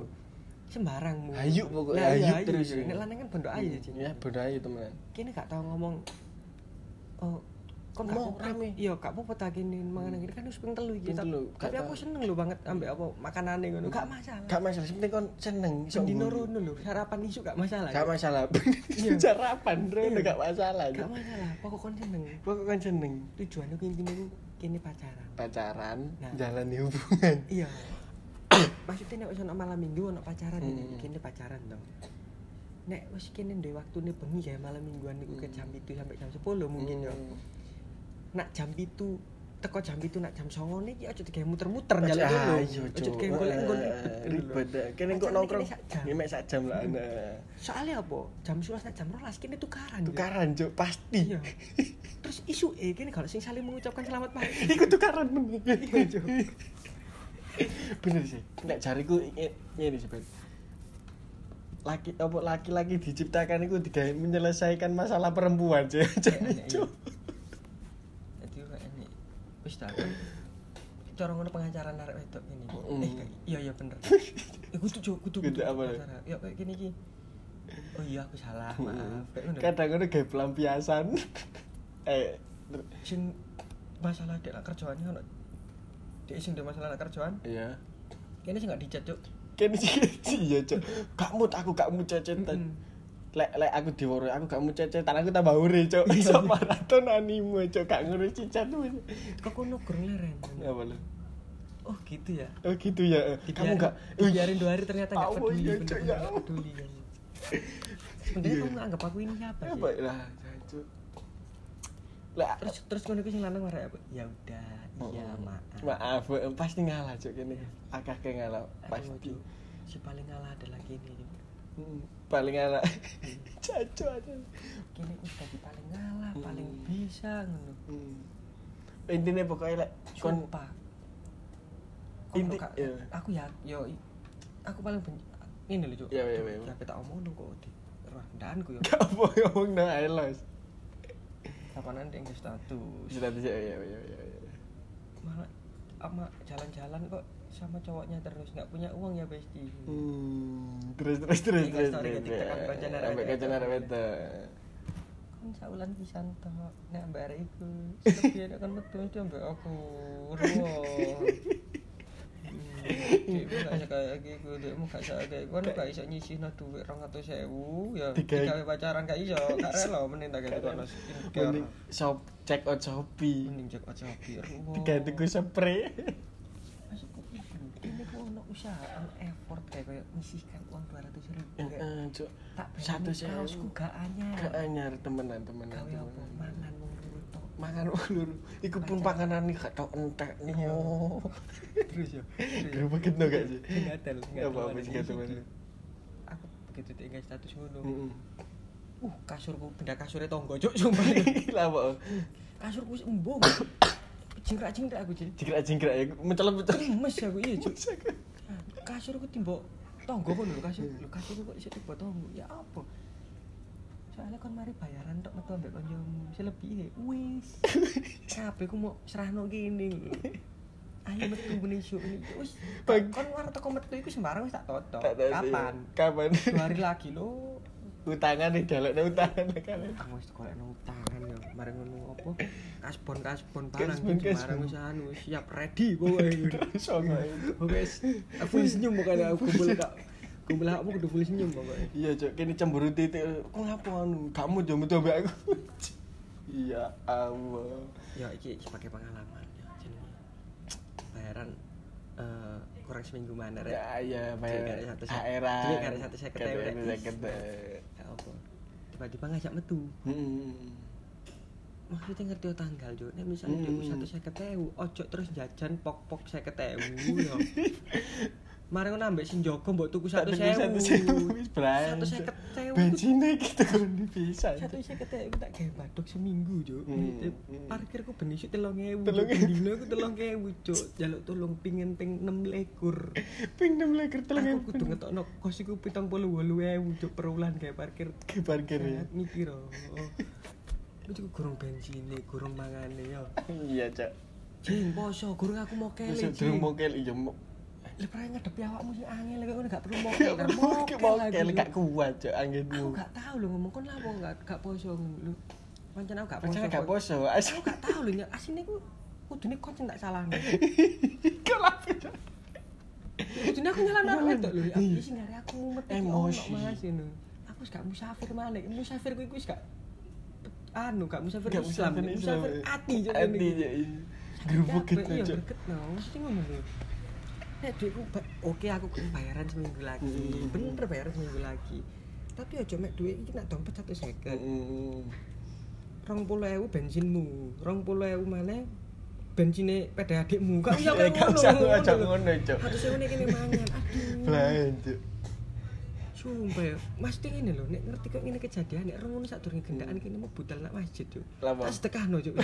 Sembarangmu. Ayo pokoknya, Lah, iya, ayo terus. Nek lanang kan bondo ayo, Cik. Ya, bodoh ayo teman. Kene gak tau ngomong oh kon Mau rame. iya gak apa-apa tak kene mangan kan wis ping telu iki tapi aku seneng lho banget ambek apa makanane ngono gak masalah Gak masalah, sing penting kon seneng iso ngguyu. rono lho sarapan isu gak masalah Gak masalah. *laughs* Iya. Sarapan bro, Iya. gak masalah. gak masalah pokok kon seneng Pokok kan seneng. tujuannya ku intine ku kene pacaran Pacaran, Nah. jalani hubungan. iya *coughs* maksudnya nek wis ono malam minggu ono pacaran ini Hmm. kene pacaran dong nek wis kene ndek waktune bengi kayak malam mingguan niku ke jam 7 sampai jam 10 mungkin yo Hmm. Nak jam 7 teko jam 7 nak jam 9 niki aja digawe muter-muter njaluk dulu aja digawe golek-golek Eh, Ribet. dah. Kene kok nongkrong. iki sak jam. Ini mek sak jam lah. nah. soalnya apa jam 11 nak jam 12 kene tukaran. Tukaran, Cuk, pasti. iya terus isu eh kene kalau sing saling mengucapkan selamat pagi *laughs* Iku tukaran bener. Iya. *laughs* Bener sih. Nek jariku i- ngene sih. Laki apa laki-laki diciptakan itu digawe menyelesaikan masalah perempuan sih. Jadi, Iya. Jadi kayak ini wis ta kan cara ngono pengacara arek wedok ini. Mm. Eh iya iya bener. *laughs* Eh kudu Cuk, kudu Kudu pengacara. Ya kayak gini iki. Oh iya aku salah, maaf. Kadang ngono gawe pelampiasan. *laughs* eh, Sing masalah dek nak kerjaan ono dek sing dek masalah kerjaan, iya. kene sing gak dicat Cuk. Kene sih *laughs* iya, Cuk. Gak mood aku gak cecetan. Lek lek aku diworo aku gak mood cecetan aku tambah ure, Cuk. Iso maraton anime, Cuk. Gak ngurus cicat wis. Kok kono gurung leren. Apa lu? Oh gitu ya. Oh gitu ya. Kamu Dibiarin- gak dibiarin dua hari ternyata gak Oh, peduli, iya, ya gak Allah. peduli kan. Sebenarnya Iya. kamu nganggap aku ini siapa apa lah, Cuk. Lah terus terus kono iki sing lanang marah apa ya udah iya maaf Maaf, eh, pasti ngalah, Cuk kene. Akeh ke ngalah, pasti pasti. si paling ngalah adalah gini Hmm, Paling ngalah. *laughs* Cacu aja. gini wis dadi paling ngalah Hmm. paling bisa ngono Hmm. Intinya pokoknya lek kon sumpah Inti- gak- iya. aku ya yo aku paling benci ini cuk iya, iya, iya. ya tak omong dong kok di rendahanku yo *laughs* gak apa ngomong nang Elos. kapanan ding status Sudah bisa ya ya ya. ya. malah ama jalan-jalan kok sama cowoknya terus nggak punya uang ya besti Hmm, terus terus terus terus. story terus, Sampai wedok. kancane arek wedok. kan saulan pisan tok nek mbak arek iku tapi nek kan metu mesti mbak aku ruwo Dekmu *laughs* gak kayak gitu, dekmu gak bisa kayak gue gak bisa nyisihno duit rong atau sewu ya digawe pacaran gak iso, gak rela mending tak kayak kono skincare Mending shop check out Shopee. mending cek aja biar Tiga tuku spray. Maksudku iku, ini ku ono usaha, ono effort kayak kayak nyisihkan uang 200 ribu kayak Heeh, Cuk. Satu berani kaosku gak anyar Gak anyar temenan temenan. gawe apa temenan. mangan loro tok Mangan ulur. Iku pun panganan nih gak entek nih. Iya. terus ya *laughs* Gerobak gitu gak sih? gatel Apa apa sih aku begitu tinggal status ngono uh kasurku benda kasurnya tonggo cuk sumpah *laughs* Lah apa? kasurku embung *coughs* jingkrak jingkrak aku jadi Jingkrak-jingkrak ya mencelat mencelat. Mes aku iya cuk kasurku timbok tonggo kono lho kasur. Lho kasurku kok iso timbok tonggo ya apa? Soalnya kan mari bayaran tok metu ambek kancamu selebih wis. *laughs* Kabeh ku mau serahno kene. Ayo metu isu ini wis kon war teko metu iku sembarang wis tak toto sih. kapan? Kapan? dua hari lagi lo Utangan nih dalekne utangan. Kan. aku wis golek nang mari ngono apa kasbon kasbon barang barang wis anu siap ready Songo. *laughs* wis aku senyum pokoknya aku kumpul kak kumpul aku kudu full senyum pokoknya Iya, Cok, kene cemburu titik. Kok ngapa anu? Kamu yo metu aku. *laughs* Iya Allah. ya iki sebagai pengalaman ya jenenge bayaran eh, kurang seminggu mana rek Ya, iya, bayar satu karek satu seket ewu, rek. Karek seket, eh. ya apa tiba-tiba ngajak metu Hmm. Maksudnya ngerti tanggal jo nek misalnya Hmm. satu seket ewu ojo terus jajan pok pok seket ewu ya mari ambek sing jogo mbok tuku satu tuku sewu satu gitu kan bisa. satu seket ewu tak gawe batuk seminggu jo Hmm, hmm. parkirku ben isuk telung ewu Telung Cuk. ewu. dino aku telung ewu cuk jaluk tolong pingin ping enam lekur Ping 6 leker telung aku ewu. kudu ngetokno kos iku pitong puluh wolu ewu cuk per wulan gawe parkir ke parkir ya. Sangat mikir oh itu gurung bensine gurung mangane yo Iya, Cok. Jing poso, gurung aku mau kele. Wis durung mokel iya mo. Lah pernah ngadepi awakmu sing angel lek ngono gak perlu mau perlu mokel lagi. gak kuat, Cok, Aku anginmu. gak tahu lho ngomong kon lapo gak gak poso lho. pancen aku gak Pancen poso. gak poso. Aku gak tahu lho, Nyak. asine ku kudune koncen tak salahno. *laughs* kelap. Kudune aku nyalahno arek wedok lho. Aku sing aku mumet ono, Mas. Aku gak musafir malah. Musafir iku wis gak anu, gak musafir Gak Islam, musafir musafir ati juk Ati ya. Gerubuk gitu iya, aja. greget no. Mesti ngono lho. Nek duitku oke aku bayaran seminggu lagi. Hmm. Bener bayaran seminggu lagi. Tapi aja mek duit iki nak dompet 150. Heeh. rong puluh ewu bensinmu rong puluh ewu mana bensine peda adikmu gak bisa Eh, gak usah ngono, Cuk. harus ewu kene mangan aduh Belanja. Sumpah ya mesti ini loh nek ngerti kok ini kejadian nek ngono sak durunge gendaan kene mau budal nak masjid Lapa? tak sedekahno cuk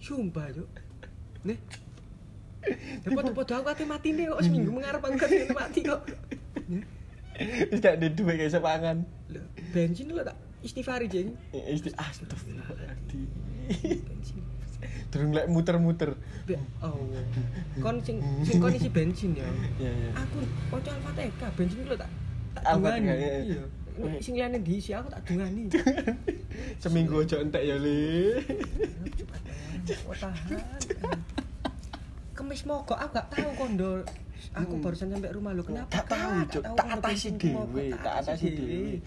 sumpah cuk nih *laughs* Dapat-dapat aku ati mati nih kok seminggu mengarep angkat ngene mati kok. *laughs* Gak ada duit kayak sepangan. lho, bensin lho tak istighfari jeng. Isti astagfirullahaladzim. Bensin. Durung lek muter-muter. Oh. Kon sing sing kon isi bensin ya. Iya, *laughs* iya. Aku kocok Al-Fatihah, bensin lu tak dungani. iya. Iya. Sing liyane diisi aku tak dungani. *laughs* Seminggu aja entek ya, tahan. Kemis mogok aku gak tahu kondo. Aku Hmm. barusan sampai rumah lu kenapa? Gak tahu, Cuk. Tak atasi dhewe, tak atasi dhewe.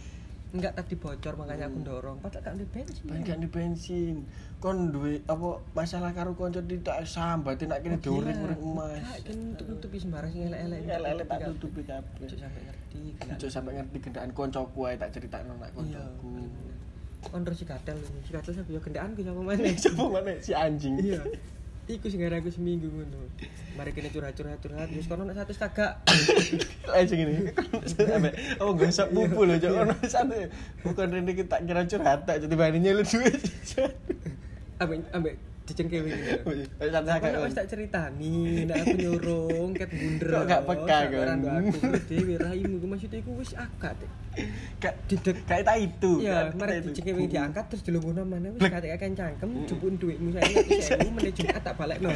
Enggak tadi bocor makanya aku Hmm. dorong. Padahal gak ada bensin. Paling gak ada bensin. Kon duwe apa masalah karo kanca tidak sambat nak kene diurik-urik emas. Kan nutup-nutupi sembarang sing elek-elek. Elek-elek tak tutupi kabeh. Cuk sampai ngerti. Ojo sampe ngerti gendaan koncoku ae tak critakno nak Iya. koncoku. Kon terus si kadal, si kadal sampai yo gendaan ku sapa mana? Siapa mana *laughs* si anjing? Iya. *laughs* Iku sing aku seminggu ngono. Mari kene curhat-curhat curhat wis kono nek satu kagak. *coughs* Anjing ini. Sampe oh gosok pupu lho, Cok. Ono satu. Bukan rene kita kira curhat tak jadi bani nyeluk duit. Ambek ambek dicengkewe gitu. Wis satu Kan kakak. wis tak ceritani, nek aku nyurung ket bunder. Kok gak peka, kan? Aku dhewe raimu ku maksudnya iku wis agak. Dek. Kak Didek kayak tak itu. Iya, Kayak mari tak itu. dicengkewe diangkat terus dilungguhno mana wis kate kakek cangkem jupun duitmu saya saya meneh Jumat tak balekno.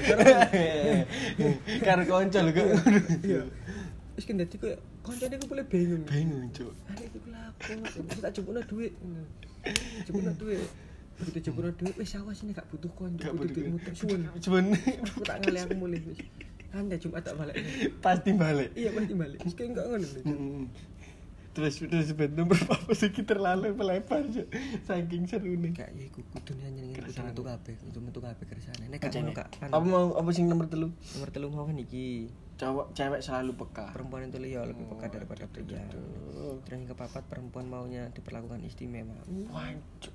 *laughs* Karo konco lho kok. Iya. Wis kan dadi koyo koncone iku boleh bingung. Bingung, Cuk. Ada itu lapo, tak jupukno duit. Jupukno duit. Begitu jupukno duit wis awas ini gak butuh kon, Gak butuh butuh duitmu suwen. Cuman *laughs* Aku tak ngalih aku mulih wis. Anda Jumat tak balik. pasti balik. Iya pasti balik. Wis kayak enggak ngono. Terus terus ben nomor apa sih terlalu melebar. Saking seru nih. Kayak ya iku kudu nyanyi Keresahan. kudu metu kabeh, kudu metu kabeh kersane. Nek gak Aja ngono nih. kak. Apa mau apa sing nomor telu? Nomor telu mau kan iki. Cowok cewek selalu peka. Perempuan itu ya lebih peka Oh, daripada pria. Terus yang kepapat perempuan maunya diperlakukan istimewa. Wah, Cuk.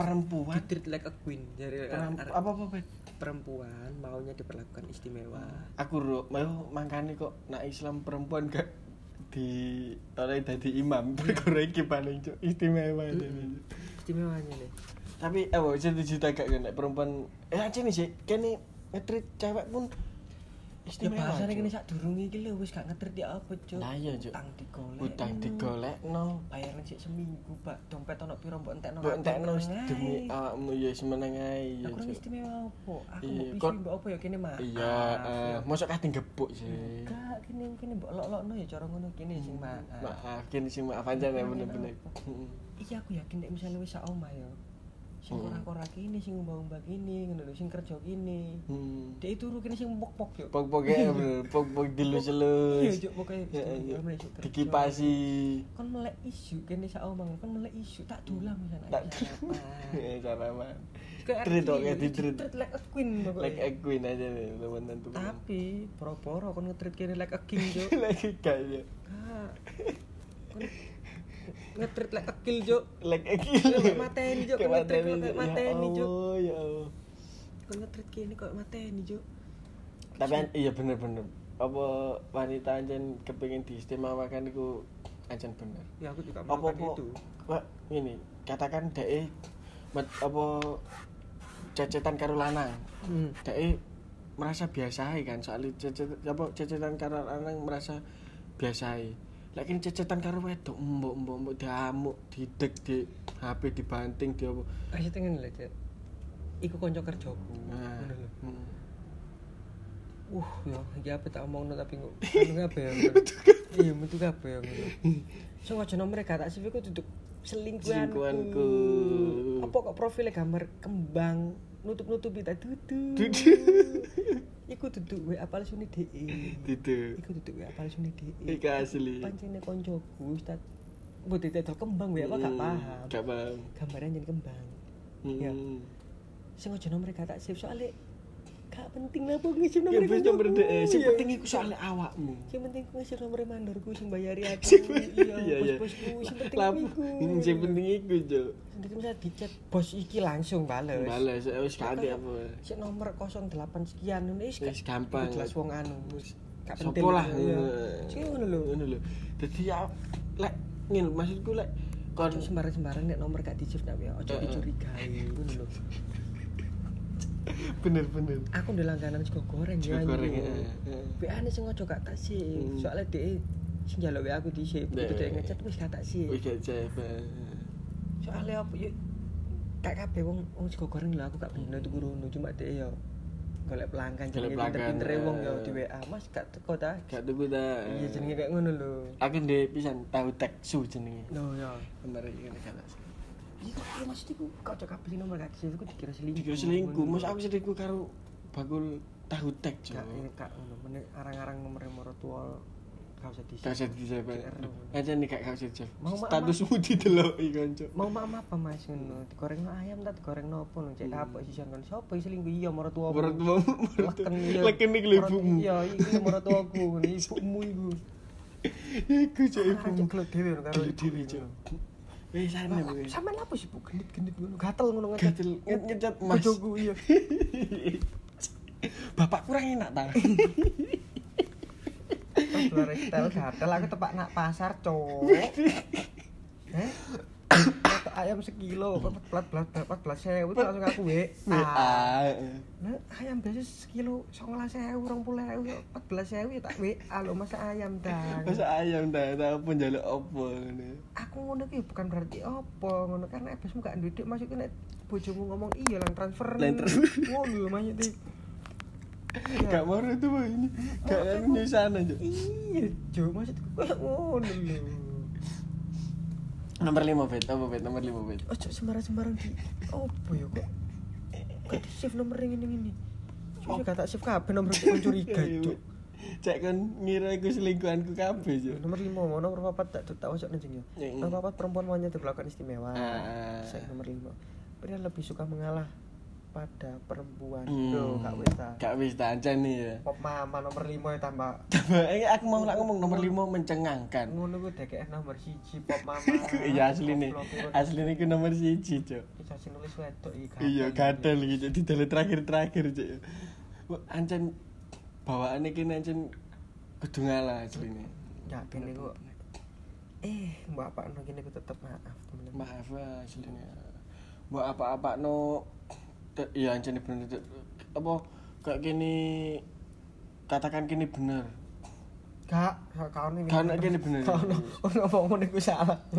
Perempuan treat like a queen. Jadi Perempu- apa apa Bet? perempuan maunya diperlakukan istimewa. Aku ro mau makane kok nak Islam perempuan gak di oleh dadi imam perkara iki paling Cuk. istimewa ini. Istimewanya nih. Tapi eh bisa setuju gak kan nek perempuan eh aja nih sih kene ngetrit cewek pun Ya istimewa. bahasane Cuk. kene sak durunge iki lho wis gak ngetrit ya apa, Cuk. Lah iya, Cuk. Utang digolek. utang digolekno. Bayaran sik seminggu, Pak. Dompet ono piro mbok entekno. Mbok entekno demi awakmu ya semeneng ae ya. Aku istimewa apa? Aku mbok mbok apa ya kene mah. Iya, eh mosok kate gebuk sih. Enggak, kene kene mbok lok-lokno ya cara ngono kene sing maaf. Maaf, kene sing maaf aja ya bener-bener. Iya aku yakin nek misalnya wis sak omah ya. Sing Hmm. ora-ora kene, sing umbah-umbah kene, ngono lho, sing kerja kene. Hmm. Dek turu kene sing pok-pok yo. *laughs* Bener, pok-pok Iya, dilus-elus. Juk pokoke Ya, ya. bener, Juk, kerja. Dikipasi. Kon melek isu kene sak omah, kon melek isu tak dolan misalnya. Tak sarapan. Kayak Treat kok ditreat. Treat like a queen. Like a queen aja nih, teman-teman tuh. Tapi poro-poro kon nge-treat kene like a king, Juk. *laughs* Like kayak Kak. Kon nge-treat like a kill, Juk. like a kill. Kayak mateni. Kayak Ngetrit kok Cuk. mateni, Ya Cuk. Allah, ya Allah. Kon nge-treat kene kok mateni, Juk. Tapi iya bener-bener. Apa wanita anjen kepengin diistimewakan iku anjen bener. Ya aku juga Apa apa itu. Wah, ini katakan dhek met- apa cecetan karo lanang. Hmm. Dhek merasa biasa kan soalnya cecet apa cecetan karo lanang merasa biasa. Lek cecetan karo wedok mbok mbok mbok diamuk, didek di HP dibanting di apa. Ayo tengen lho, Cuk. Iku kanca kerjaku. Nah. Lho. hmm. Uh, ya, iki apa tak omongno tapi kok *laughs* kabeh ya. Iya, metu kabeh ya. ngono. So aja nomere gak tak CV ku duduk selingkuhanku. Apa kok profilnya gambar kembang nutup-nutupi tak dudu. Iku duduk WA palsune DE. Gitu. Iku duduk WA palsune DE. Iki asli. Pancene koncoku Ustaz. Mbok didol kembang WA kok gak Hmm, paham. Gak paham. Gambarnya jadi kembang. Hmm. Ya. Sing aja gak tak save soalnya gak penting lah kok ngisi Ya nomor wis nomor dhek. Sing Iya. penting iku soal awakmu. Sing penting ku ngasih nomor mandorku sing bayari aku. *laughs* Iya, iya. bos-bosku sing penting iku. Sing penting iku, Cuk. Nanti bisa dicet bos iki langsung bales. Bales wis ganti apa. Sik nomor 08 sekian ngono wis gampang. Jelas wong anu. Gak penting. lah. Iya. Sing ngono lho. Ngono lho. Dadi ya lek ngene maksudku lek kon sembarang-sembarang nek nomor gak di-save nak ya, ojo dicurigai ngono lho. *laughs* bener-bener. Aku ndek langganan sego goreng Sego ya. goreng, heeh. WA-ne sing ojo gak tak save. Hmm. Soalnya dhek sing njaluk WA aku di save. Dek. Itu dhek ngechat wis gak tak save. Wis gak soalnya apa ya kayak kabeh wong wong sego goreng lho aku gak bener tuku rono cuma dhek ya golek pelanggan jenenge pelanggan, pinter-pintere wong ya eh. di WA Mas gak teko ta Gak tuku ta. iya jenenge kayak ngono lho Aku ndek pisan tahu teksu jenenge. no ya Nomor iki gak sih. Iya ya maksud iku kok cok kabeh nomor gak aku dikira selingkuh Dikira selingkuh, mas aku selingkuh karo bakul tahu tek, Cuk. gak kak ngono meneh arang-arang nomor nomor tua gak usah di Gak usah. GR. Aja nih gak usah mak- Statusmu dideloki kanca. mau mak apa mas ngono digoreng ayam ta digoreng nopo lho cek Hmm. kapok sih kan sapa selingkuh iya moro tua Menurut mau leken iya leken iki lho ibumu. iya iki moro tuaku ibumu iku *laughs* Iku cuk Arang ibumu. ceklok dhewe karo dhewe, Cuk. Wis Lah, kowe. Sampeyan apa sih Bu gendit-gendit ngono? Gatel ngono ngecat. Gatel nge- ngecat Mas. Bojoku iya. *laughs* Bapak kurang enak ta. Pas lare tel gatel aku tepak nak pasar, Cok. Heh? *laughs* Ayam sekilo, plat plat plat plat sewu terus langsung aku. WA. Nah, ayam biasa sekilo 19.000, 20.000, 14.000 ya tak WA lho masa ayam dang. Masa ayam ta, ta apa njaluk apa. Aku ngono ki bukan berarti apa ngono karena ebesmu gak duit maksudnya nek bojomu ngomong iya lang transfer. Lang transfer. *laughs* Ngono lho maksudnya. Gak mau itu mah ini. Gak kan nyusan aja. Iya, Jo, maksudku kayak ngono lho. Nomor 5 bet, apa bet? Nomor 5 bet. Ojo sembarang-sembarang di opo ya kok. Kok save nomor ini ini. Gak tak save kabeh nomor *laughs* kon curiga, Cuk. Cek kan ngira iku selingkuhanku kabeh, Cuk. Nomor 5, nomor 4 tak tak ojo nenjing ya. Mm. Nomor 4 perempuan wanita diperlakukan istimewa. Ah. Saya nomor 5. Pria lebih suka mengalah pada perempuan. Hmm. Loh, gak wis ta. Gak wis ta nih ya. Mama nomor 5 ya tambah *laughs* Eh aku mau ngomong nomor 5 mencengangkan. ngono ku DKS nomor 1 pop mama. *laughs* Iya asli nih. Asli nih nomor 1, Cuk. Sing nulis wedok iki Iya, gadel gitu. Di dalam terakhir-terakhir, Cuk. Ancen bawaannya kini ancen kudu ngalah asline. Ya kene kok eh mbak apa no kene ku tetep maaf temen-temen. Maaf lah aslinya. Mbak apa-apa no iya ancen bener apa kayak gini katakan gini bener. Gak, gak kau. Gak ono kene bener. Kau no, ngomong ngono iku salah. *laughs*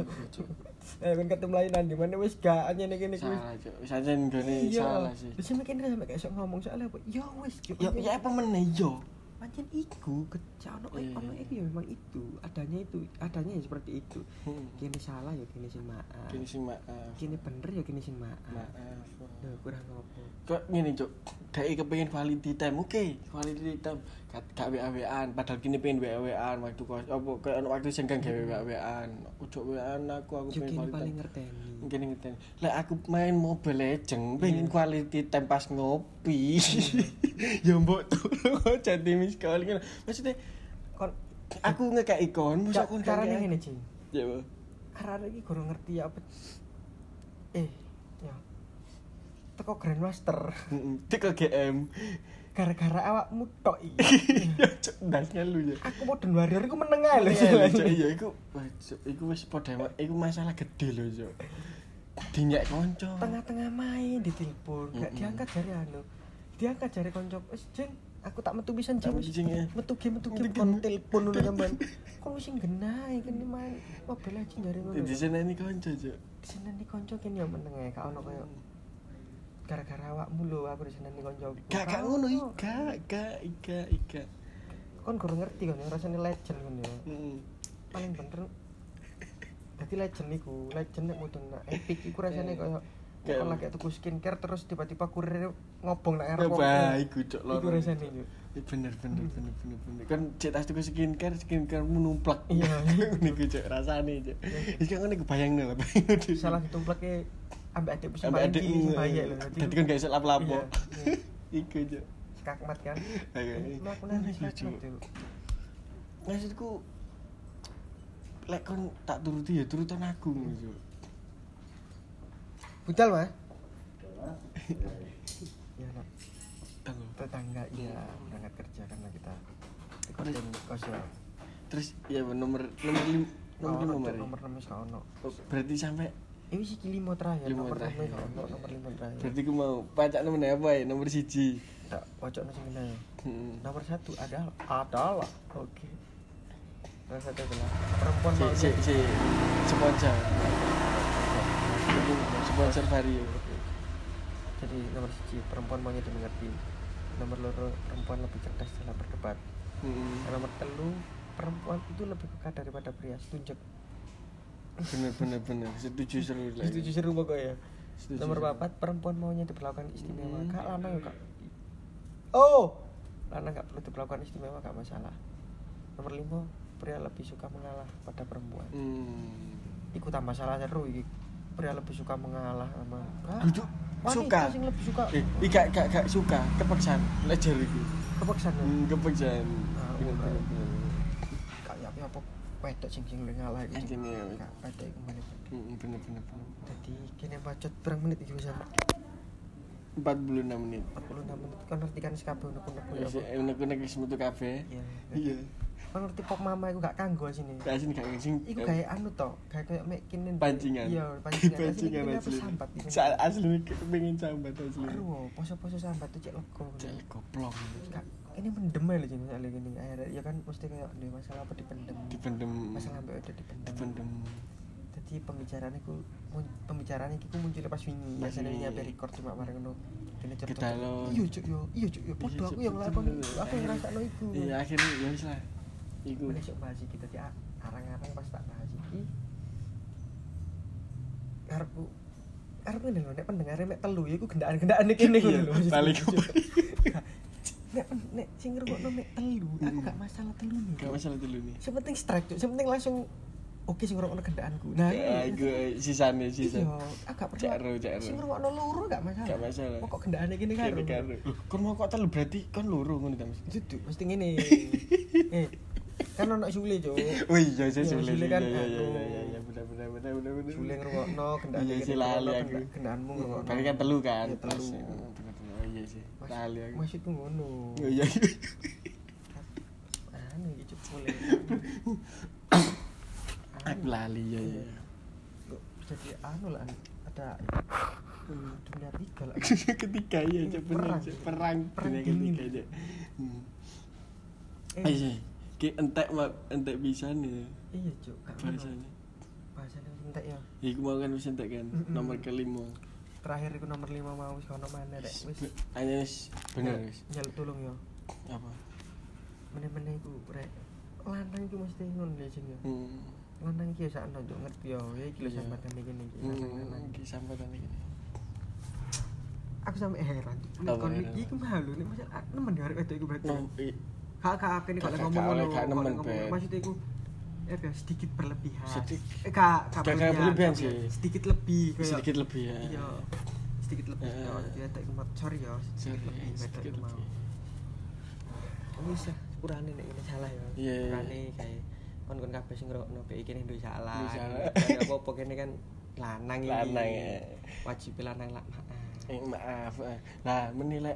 Eh kan ketemu lainan di mana wis gak nyene kene ku. Salah, Cuk. Wis ancen gini salah sih. Wis kene sampe kayak ngomong soalnya apa? Ya wis. Ya ya apa meneh yo. Pancen iku kecak ono Iya. ono iku ya memang itu adanya itu adanya ya seperti itu Hmm. kini salah ya kini sing maaf Gini sih maaf. kini bener ya kini sing maaf Maaf. Kurang apa Kok ngene, Cuk. Dek kepengin quality time. Oke, quality time. Gak gak WA-WAan, padahal kini pengen WA-WAan waktu kos apa kayak ono waktu senggang gawe WA-WAan. Ojo WA-an aku aku pengen quality paling time. ngerteni Mungkin ngerti. Lek aku main Mobile Legend, pengen quality time pas ngopi. *laughs* ya mbok turu *laughs* jadi miss call kan. Maksudnya kon aku ngekek ikon, masa aku carane ngene Cing Ya, Bu. arek iki kurang ngerti apa eh teko Grandmaster. Ke GM. gara-gara awakmu tok iki. *laughs* Ya, Cuk, ndasnya lu ya. aku modern warrior iku meneng ae lho. Iya, *laughs* iku wah, Cuk, iku wis padha iku masalah gede lho, Cuk. Dinyek kanca. tengah-tengah main ditelepon. Gak diangkat jari anu. Diangkat jari konco wis jeng aku tak metu pisan Tak jeng metu, ya. metu game metu Metu kon telepon ngono sampean. Kok wis genah iki main. Mobil aja jari ngono. Ini kanca, Cuk. diseneni konco kene ya meneng ae gak ono koyo gara-gara awakmu lho aku diseneni konco Gak gak ngono ika, gak ika ika. kon kurang ngerti kan ya rasane legend kan ya Heeh. paling bener Dadi legend iku, legend nek mudun nak epic iku rasane koyo Kayak- Kayak lagi tuku skincare terus tiba-tiba kurir ngobong nak arep. Bah, iku cok Iku rasane yo. Eh, bener bener bener bener bener kan cek tas tuku skincare skincare mu numplak Iya. *laughs* niku cok rasane cok wis kan ngene kebayang lho Salah ditumpleke ambek adikku sing paling cilik sing bayi lho. dadi kan gak iso lapo-lapo *laughs* *laughs* Iya, iya. iku cok Skakmat kan. Iya, Cuk. yo. maksudku lek kon tak turuti ya turutan aku cok Budal, Mas. *laughs* Ya, nak. Tetangga iya berangkat kerja karena kita ikutin kos ya terus ya nomor nomor lim nomor lima Ono, mari nomor ono Oh, berarti sampai ini sih limo terakhir Limo nomor terakhir. gak ono nomor lima terakhir. Berarti aku mau pacak nomor apa ya? Nomor siji. Tak pojok nasi ya Hmm. nomor satu adalah adalah. Oke. Nomor satu adalah perempuan si si si. Sponsor. Sponsor vario. Jadi nomor siji perempuan maunya dimengerti nomor loro perempuan lebih cerdas dalam berdebat. Hmm. Nomor telu perempuan itu lebih peka daripada pria. Setuju bener bener bener. Setuju seru lah setuju seru pokoknya. Setuju nomor seru. papat perempuan maunya diperlakukan istimewa. Hmm. kak lanang ya kak. Oh! Lanang gak perlu diperlakukan istimewa gak masalah. Nomor lima pria lebih suka mengalah pada perempuan. Hmm. ikut tambah salah seru pria lebih suka mengalah sama? Duduk, suka. Sing lebih suka. Eh gak gak gak suka. Kepaksaan lejar iku ya? Hmm, Ah, bener bukan. bener bener kayak apa apa wedok sing sing lu ngalah Anjing, ya. Gak, wedok iku menit Hmm, bener bener bener. Jadi kini bacot berang menit iki bisa 46 menit. 46 menit. Kan ngerti kan sekabe unek-unek ya unek-unek wis metu kabeh. Iya. Iya. Kan ngerti pop mama iku gak kanggo sini kasih gak sing Iku kayak anu toh, kayak kayak mek kini pancingan. Iya, *laughs* pancingan. pancingan Asli, asli sambat iki. Sa- asli pengen sambat asli Aduh, poso-poso sambat tuh cek lego. Cek goblok. Kak, ini mendem aja jadi soalnya gini. Akhirnya ya kan mesti kayak ada masalah apa dipendem. dipendem Masalah ambek udah dipendem. dipendem Jadi pembicaraan itu pembicaraan itu muncul pas wingi. Biasanya wingi. apa record cuma bareng. Dene cerita. Kita lo- Iya, Cuk, yo. Iya, Cuk, yo. Podo Iya, aku yang lakon betul. aku yang ngrasakno iku. iya akhirnya ya wis lah iku Boleh sok bahas iki dadi a- arang-arang pas tak bahas iki. Karepku Karepku ngene lho nek pendengare mek telu ya iku gendaan-gendaan iki Iya, ngono lho. balik *laughs* Nek nek sing ngrungokno mek telu, aku gak masalah telu nih. gak masalah dulu nih Sing penting strike tuh, sing penting langsung oke sing ngrungokno gendaanku. Nah, ya iku sisane iya, sisa aku gak ro, cak ro. Sing ngrungokno loro gak masalah. Gak masalah. Pokok gendaane kene karo. Kene karo. Kon mau kok telu berarti kon loro ngono ta Mas? Dudu, mesti ngene. *laughs* eh, kan ono Sule, Cuk. Oh iya, Iya, sulit. Sule Iya, kan, iya, iya, iya, iya, iya, benar, benar, benar, benar. Sule ngrungokno gendaan Iya, sih, lali aku. ngrungokno. Berarti kan telu kan? Iya, telu. Pas, ya, bener, bener. Oh iya sih, lali aku. Maksudku ngono. Iya, iya. Anu iki Cuk Sule. *coughs* Aku lali, ya, ya. Kok jadi anu lah ada hmm, dunia tiga lah. *laughs* Ketiga iya, Cak, bener, Perang. Perang, Perang dunia ketiga, Cak. Hmm. Eh, Iya sih, ki entek mak entek bisa nih iya Cuk, bahasanya. Bahasanya entek ya. Iku mau kan wis entek kan, nomor kelima. Terakhir iku nomor 5 mau wis kono mana rek. Wis Hanya wis bener wis. Nyaluk tolong ya. Apa? Meneh-meneh iku rek. Lanang iku mesti ngono lho sing ya. Hmm. Lanang iki ya sak nonton ngerti ya. Ya iki lho Iya. sambatan iki iki. lanang, Hmm, iki sambatan iki. Aku sampe heran. Nek kon iki ku malu nek masa ah, nemen arek wedok iku berarti. Kak kak kok Gak- ngomong ngono. oleh, gak ya biar sedikit berlebihan. Sedik- eh kak kak gak berlebihan sih. Sedikit lebih kayak sedikit lebih ya. Iya. Sedikit lebih. Eh. Ya, jadi ada iku mat- sorry ya, Sorry, sedikit lebih wedok sedikit lebih. Wis lah, sepurane nek ini salah ya. Iya. Sepurane kayak kon-kon kabeh sing ngrokno PI kene duwe salah. Apa-apa kene kan lanang iki. Lanang, ya. Wajib lanang lah. maaf. Eh, maaf. eh. Lah menilai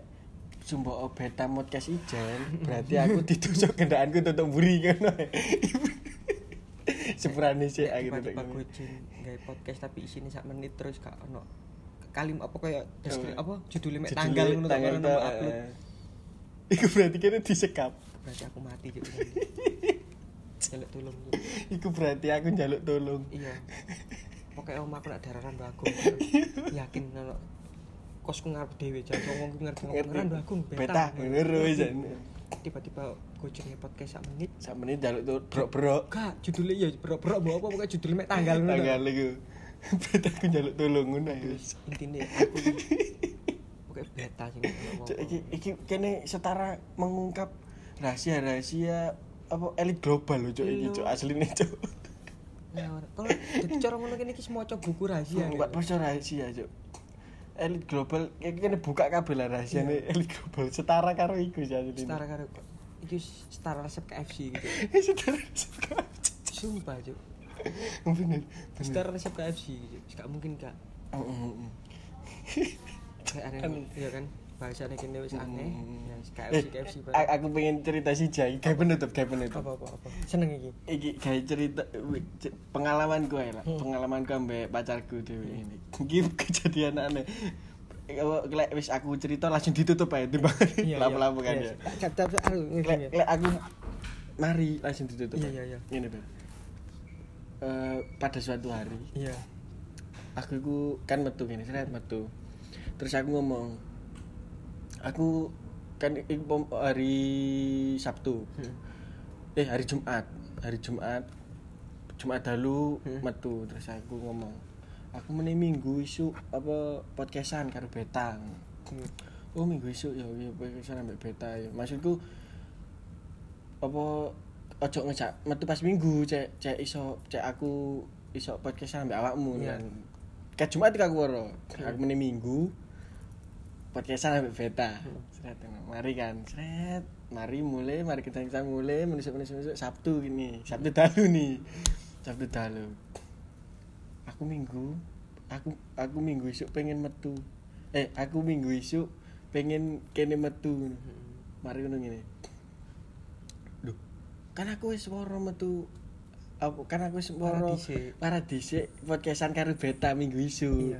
sumbo beta podcast ijen berarti aku *laughs* ditusuk kendaraanku tutup buri kan. *laughs* Sepurane sih aku tutup. tiba-tiba gojin gawe podcast tapi isine sak menit terus gak ono kalim apa kayak deskripsi apa judulnya mek tanggal ngono tak ono upload. eh. *laughs* Iku berarti kene disekap. Berarti aku mati Cuk. *laughs* Jaluk tolong. Iku berarti aku njaluk tolong. Iya. Pokoknya om aku nak dararan bagung. Yakin kalau kosku ngarep dhewe jan ngomong Ngerti. ngeran bagung Beta bener wis. Tiba-tiba apa jenenge podcast sak menit. Sak menit jaluk tuh brok-brok gak judulnya ya brok-brok mbok apa pokoknya judulnya mek tanggal ngono. Tanggal iku. *laughs* Beta aku jaluk tolong ngono ya wis. Intine aku *laughs* pokoknya beta sing iki iki kene setara mengungkap rahasia-rahasia apa elit global lho cuk iki Iya. cuk asline Ya, ora. kalau jadi cara ngono kene iki maca buku rahasia Mbak Pasca rahasia cuk. Elit global iki kene buka kabel lah rahasiane elit global setara karo iku sih asline. Setara karo iki setara resep KFC gitu. *laughs* Setara setara sumpah cuk. *laughs* Bener bener. Setara resep KFC gitu. Gak mungkin gak Mm, mm, mm. kayak aneh Aneh. ya kan? Bahasanya kene wis aneh. Ya Eh, KFC KFC a- aku pengen cerita sih Jai, kayak penutup, kayak penutup. apa apa apa? Seneng iki? Iki kayak cerita pengalaman gue lah, pengalaman gue ambek pacarku dewe ini. Iki kejadian aneh. Kalau lek wis aku cerita langsung ditutup aja timbang lama-lama kan ya. cap cap aku Lek lek aku mari langsung ditutup. Iya, iya, iya. Ini Ben. Eh, pada suatu hari iya aku iku kan metu gini, seret metu. Terus aku ngomong, aku kan hari Sabtu. Hmm. Eh hari Jumat, hari Jumat. Jumat dalu Hmm. metu terus aku ngomong, aku meneh minggu isu apa podcastan karo Betang. Hmm. Oh minggu isu ya ya podcastan ambek Beta ya. Maksudku apa ojo ngejak metu pas minggu cek cek iso cek aku iso podcastan ambek awakmu Iya. kan. Ke Jumat aku woro. Hmm. Aku meneh minggu podcastan ambek Beta. Hmm. Seret, mari kan, seret, mari mulai, mari kita kita mulai, menusuk menusuk menusuk Sabtu gini, Sabtu dalu nih, Sabtu dalu. Aku minggu, aku aku minggu isuk pengen metu, eh aku minggu isuk pengen kene metu, mari ngono gini. Duh, kan aku wis woro metu, apa kan aku wis woro dhisik. para dhisik podcastan karo beta minggu isu. Iya.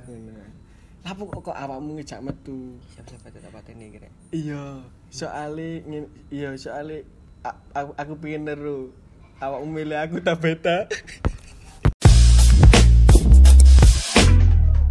Lapo kok kok awakmu ngejak metu? siapa-siapa tetap pateni kira Iya, soalnya iya soalnya aku, aku pengen neru. Awakmu milih aku tak beta.